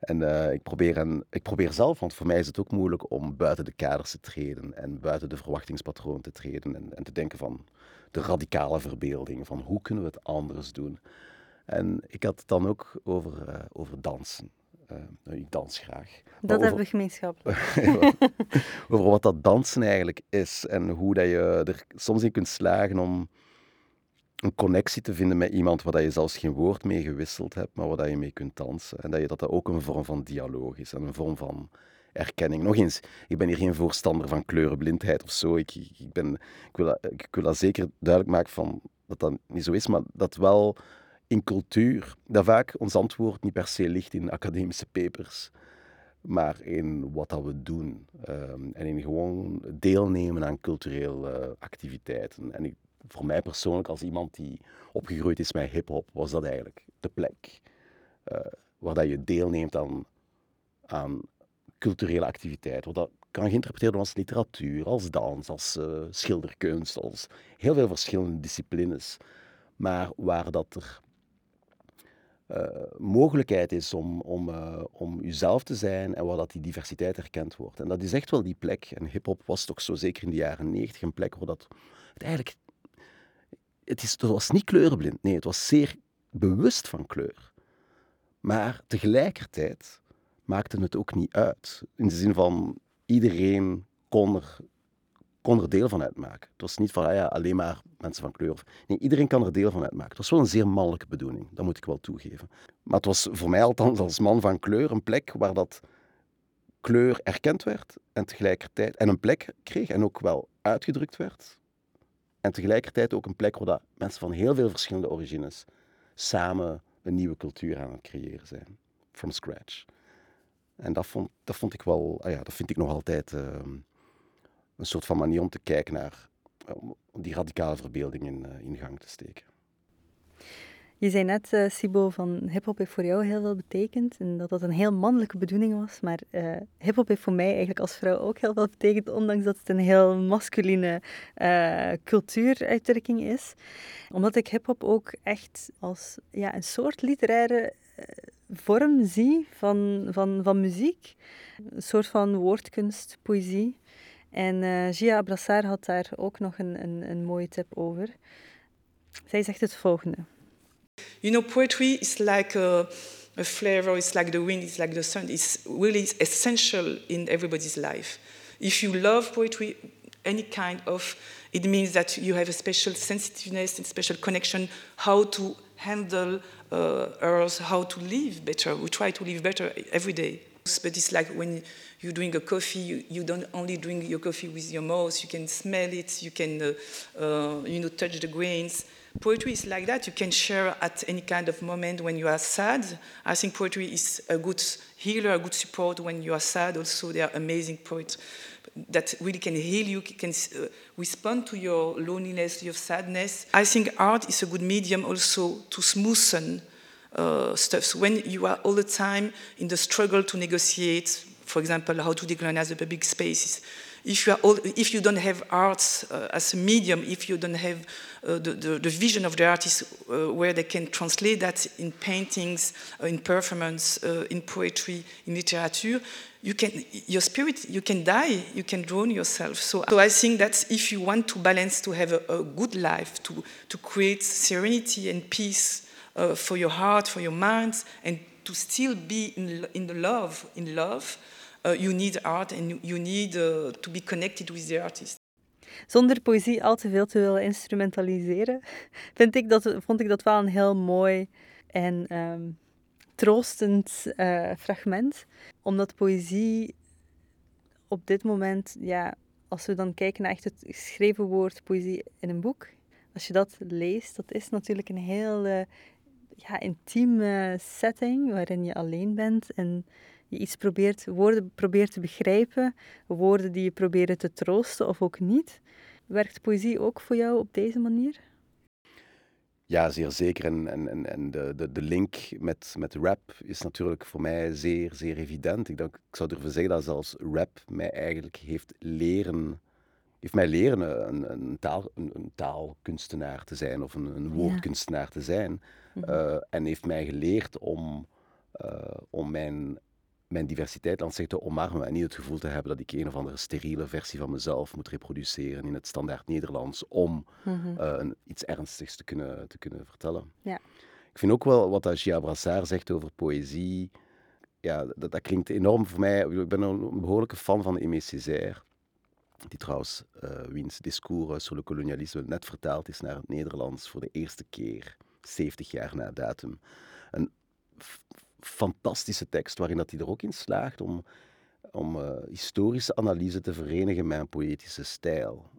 en ik, probeer ik probeer zelf, want voor mij is het ook moeilijk om buiten de kaders te treden en buiten de verwachtingspatroon te treden en, en te denken van de radicale verbeelding, van hoe kunnen we het anders doen. En ik had het dan ook over, over dansen. Uh, ik dans graag. Dat over, hebben we gemeenschappelijk. (laughs) over wat dat dansen eigenlijk is en hoe dat je er soms in kunt slagen om een connectie te vinden met iemand waar je zelfs geen woord mee gewisseld hebt, maar waar je mee kunt dansen. En dat je dat, dat ook een vorm van dialoog is en een vorm van erkenning. Nog eens, ik ben hier geen voorstander van kleurenblindheid of zo. Ik, ik, ben, ik, wil, ik wil dat zeker duidelijk maken van dat dat niet zo is, maar dat wel in cultuur, dat vaak ons antwoord niet per se ligt in academische papers, maar in wat dat we doen. Um, en in gewoon deelnemen aan culturele activiteiten. En ik, voor mij persoonlijk, als iemand die opgegroeid is met hip-hop, was dat eigenlijk de plek uh, waar dat je deelneemt aan, aan culturele activiteit. Wat dat kan geïnterpreteerd worden als literatuur, als dans, als uh, schilderkunst, als heel veel verschillende disciplines. Maar waar dat er uh, mogelijkheid is om, om, uh, om uzelf te zijn en waar dat die diversiteit erkend wordt. En dat is echt wel die plek. En hip-hop was toch zo zeker in de jaren negentig een plek waar dat eigenlijk. Het, is, het was niet kleurenblind, nee, het was zeer bewust van kleur. Maar tegelijkertijd maakte het ook niet uit. In de zin van iedereen kon er kon er deel van uitmaken. Het was niet van ah ja, alleen maar mensen van kleur. Nee, iedereen kan er deel van uitmaken. Het was wel een zeer mannelijke bedoeling, dat moet ik wel toegeven. Maar het was voor mij althans als man van kleur een plek waar dat kleur erkend werd en tegelijkertijd en een plek kreeg en ook wel uitgedrukt werd. En tegelijkertijd ook een plek waar dat mensen van heel veel verschillende origines samen een nieuwe cultuur aan het creëren zijn. From scratch. En dat vond, vond ik wel, ah ja, dat vind ik nog altijd uh, een soort van manier om te kijken naar om die radicale verbeelding in, uh, in gang te steken. Je zei net, uh, Sibo, van hip-hop heeft voor jou heel veel betekend en dat dat een heel mannelijke bedoeling was. Maar hip-hop heeft voor mij eigenlijk als vrouw ook heel veel betekend, ondanks dat het een heel masculine uh, cultuuruitdrukking is. Omdat ik hip-hop ook echt als ja, een soort literaire vorm zie van, van, van muziek. Een soort van woordkunst, poëzie. En uh, Gia Brassard had daar ook nog een, een, een mooie tip over. Zij zegt het volgende. You know, poetry is like a, a flavor, it's like the wind, it's like the sun. It's really essential in everybody's life. If you love poetry, any kind of, it means that you have a special sensitiveness and special connection how to handle uh, earth, how to live better. We try to live better every day. But it's like when you're doing a coffee, you, you, don't only drink your coffee with your mouth, you can smell it, you can uh, uh, you know, touch the grains. Poetry is like that. You can share at any kind of moment when you are sad. I think poetry is a good healer, a good support when you are sad. Also, there are amazing poets that really can heal you, can uh, respond to your loneliness, your sadness. I think art is a good medium also to smoothen uh, stuff. So when you are all the time in the struggle to negotiate, for example, how to decolonize the public spaces, if you, all, if you don't have arts uh, as a medium, if you don't have uh, the, the, the, vision of the artist uh, where they can translate that in paintings, uh, in performance, uh, in poetry, in literature, you can, your spirit, you can die, you can drown yourself. So, so I think that if you want to balance, to have a, a good life, to, to create serenity and peace uh, for your heart, for your mind, and to still be in, in the love, in love, uh, you need art and you need uh, to be connected with the artist. zonder poëzie al te veel te willen instrumentaliseren, (laughs) vind ik dat, vond ik dat wel een heel mooi en ehm, troostend uh, fragment. Omdat poëzie op dit moment, ja, als we dan kijken naar echt het geschreven woord poëzie in een boek, als je dat leest, dat is natuurlijk een heel ja, intieme setting waarin je alleen bent en je iets probeert, woorden probeert te begrijpen, woorden die je proberen te troosten of ook niet. Werkt poëzie ook voor jou op deze manier? Ja, zeer zeker. En, en, en de, de, de link met, met rap is natuurlijk voor mij zeer, zeer evident. Ik, denk, ik zou durven zeggen dat zelfs rap mij eigenlijk heeft leren, heeft mij leren een, een, taal, een, een taalkunstenaar te zijn of een, een woordkunstenaar te zijn. Mhm. Eh, en heeft mij geleerd om, uh, om mijn mijn diversiteit aan zich te omarmen en niet het gevoel te hebben dat ik een of andere steriele versie van mezelf moet reproduceren in het standaard Nederlands om mhm. eh, iets ernstigs te kunnen, te kunnen vertellen. Ja. Ik vind ook wel wat Gia Brassard zegt over poëzie, ja, dat, dat, klinkt enorm voor mij. Ik ben een behoorlijke fan van Aimé Césaire, die trouwens uh, wiens discours sur le kolonialisme net vertaald is naar het Nederlands voor de eerste keer, 70 jaar na datum. Een fantastische tekst waarin dat hij er ook in slaagt om, om uh, historische analyse te verenigen met een poëtische stijl.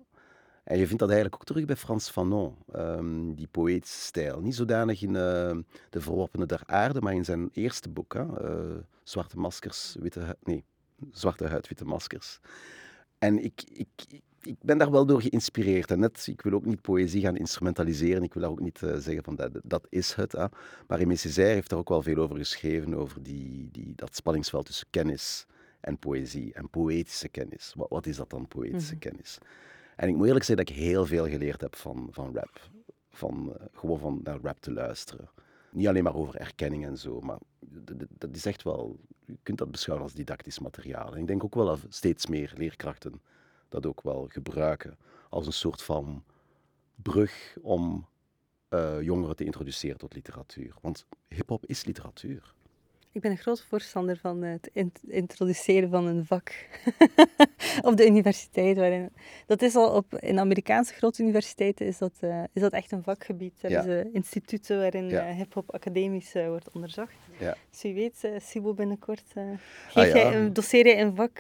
En je vindt dat eigenlijk ook terug bij Frans Fanon, um, die poëtische stijl. Niet zodanig in uh, De Verworpene der Aarde, maar in zijn eerste boek, hè, uh, Zwarte Maskers, Witte Nee, Zwarte Huid, Witte Maskers. En ik, ik ben daar wel door geïnspireerd. En net, ik wil ook niet poëzie gaan instrumentaliseren. Ik wil daar ook niet uh, zeggen van dat, dat is het. Hè. Maar Aimé Césaire heeft daar ook wel veel over geschreven, over die, die, dat spanningsveld tussen kennis en poëzie. En poëtische kennis. Wat, wat is dat dan, poëtische mhm. kennis? En ik moet eerlijk zeggen dat ik heel veel geleerd heb van, van rap. Van, uh, gewoon van naar rap te luisteren. Niet alleen maar over erkenning en zo, maar dat is echt wel... Je kunt dat beschouwen als didactisch materiaal. En ik denk ook wel dat steeds meer leerkrachten dat ook wel gebruiken als een soort van brug om uh, jongeren te introduceren tot literatuur. Want hip-hop is literatuur. Ik ben een groot voorstander van het introduceren van een vak (laughs) op de universiteit. Waarin, dat is al op, in Amerikaanse grote universiteiten is dat, uh, is dat echt een vakgebied. Er ja. is instituten waarin ja. uh, hip-hop academisch uh, wordt onderzocht. Ja. Dus wie weet, Sibo binnenkort, geef ah, jij een doseer je een vak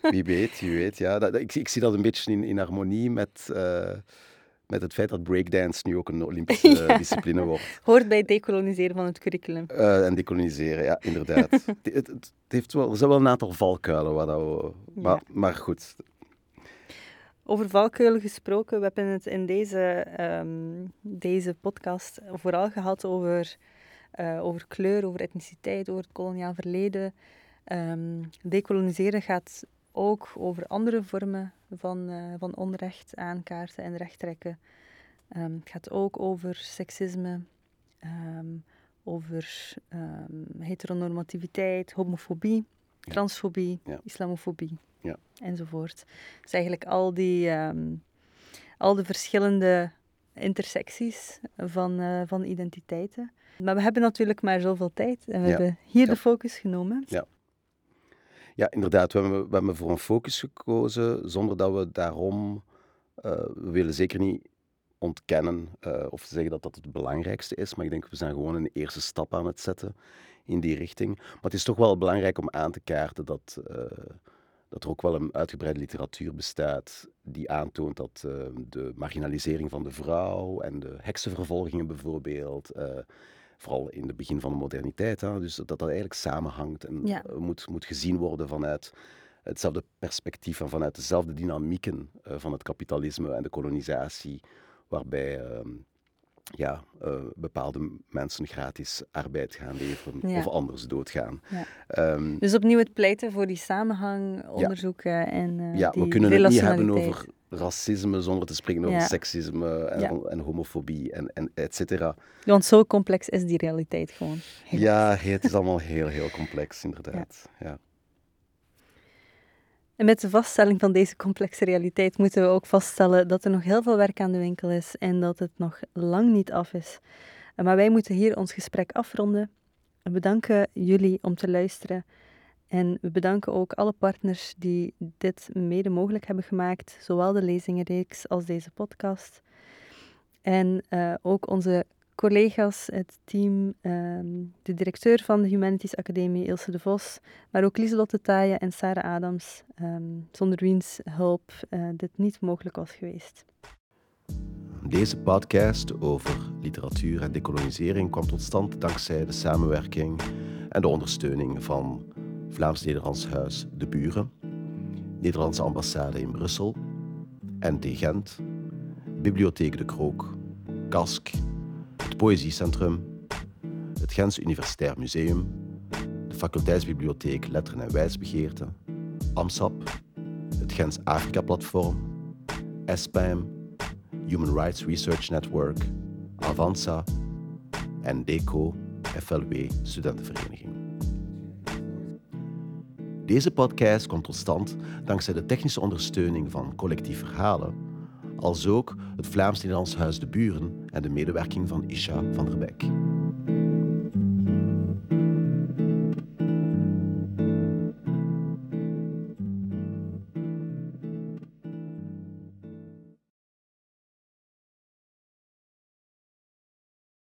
wie weet, wie weet. Ja. Dat, ik, ik, zie dat een beetje in, in harmonie met, uh, met het feit dat breakdance nu ook een Olympische (laughs) ja. discipline wordt. Hoort bij het decoloniseren van het curriculum. Uh, en decoloniseren, ja, inderdaad. (laughs) het, het, het, heeft wel, er zijn wel een aantal valkuilen, waar dat we, maar, maar goed. Over valkuilen gesproken, we hebben het in deze, um, deze podcast vooral gehad over, uh, over kleur, over etniciteit, over het koloniaal verleden. Um, decoloniseren gaat ook over andere vormen van, uh, van onrecht aankaarten en rechttrekken. Um, het gaat ook over seksisme, um, over heteronormativiteit, homofobie, transfobie, ja. islamofobie ja. enzovoort. Dus eigenlijk al die al de verschillende intersecties van, uh, van identiteiten. Maar we hebben natuurlijk maar zoveel tijd en we hebben hier de focus genomen. Ja. Ja, inderdaad. We hebben, we hebben voor een focus gekozen zonder dat we daarom... Uh, we willen zeker niet ontkennen uh, of zeggen dat dat het belangrijkste is, maar ik denk we zijn gewoon een eerste stap aan het zetten in die richting. Maar het is toch wel belangrijk om aan te kaarten dat, uh, dat er ook wel een uitgebreide literatuur bestaat die aantoont dat de marginalisering van de vrouw en de heksenvervolgingen bijvoorbeeld vooral in het begin van de moderniteit. Hè, dus dat dat eigenlijk samenhangt en ja. Eh, moet, moet gezien worden vanuit hetzelfde perspectief en vanuit dezelfde dynamieken uh, van het kapitalisme en de kolonisatie, waarbij uh, ja, uh, bepaalde mensen gratis arbeid gaan leveren ja. of anders doodgaan. Ja. Um, dus opnieuw het pleiten voor die samenhang onderzoeken en Ja, die we kunnen het niet hebben over racisme zonder te spreken over seksisme en, ja. en, homofobie en, en et cetera. Want zo complex is die realiteit gewoon. Ja, het is allemaal (laughs) heel, heel complex, inderdaad. Ja. En met de vaststelling van deze complexe realiteit moeten we ook vaststellen dat er nog heel veel werk aan de winkel is en dat het nog lang niet af is. Maar wij moeten hier ons gesprek afronden. We bedanken jullie om te luisteren En we bedanken ook alle partners die dit mede mogelijk hebben gemaakt, zowel de lezingenreeks als deze podcast. En uh, ook onze collega's, het team, um, de directeur van de Humanities Academie, Ilse de Vos, maar ook Lieselotte Taaien en Sarah Adams, um, zonder wiens hulp uh, dit niet mogelijk was geweest. Deze podcast over literatuur en decolonisering kwam tot stand dankzij de samenwerking en de ondersteuning van Vlaams-Nederlands Huis De Buren, Nederlandse ambassade in Brussel, NT Gent, Bibliotheek De Krook, KASK, het Poëziecentrum, het Gens Universitair Museum, de Faculteitsbibliotheek Letteren en Wijsbegeerte, AMSAP, het Gens Afrika Platform, ESPAM, Human Rights Research Network, Avanza en DECO, FLW Studentenvereniging. Deze podcast komt tot stand dankzij de technische ondersteuning van Collectief Verhalen, als ook het Vlaams-Nederlands Huis de Buren en de medewerking van Isha van der Beek.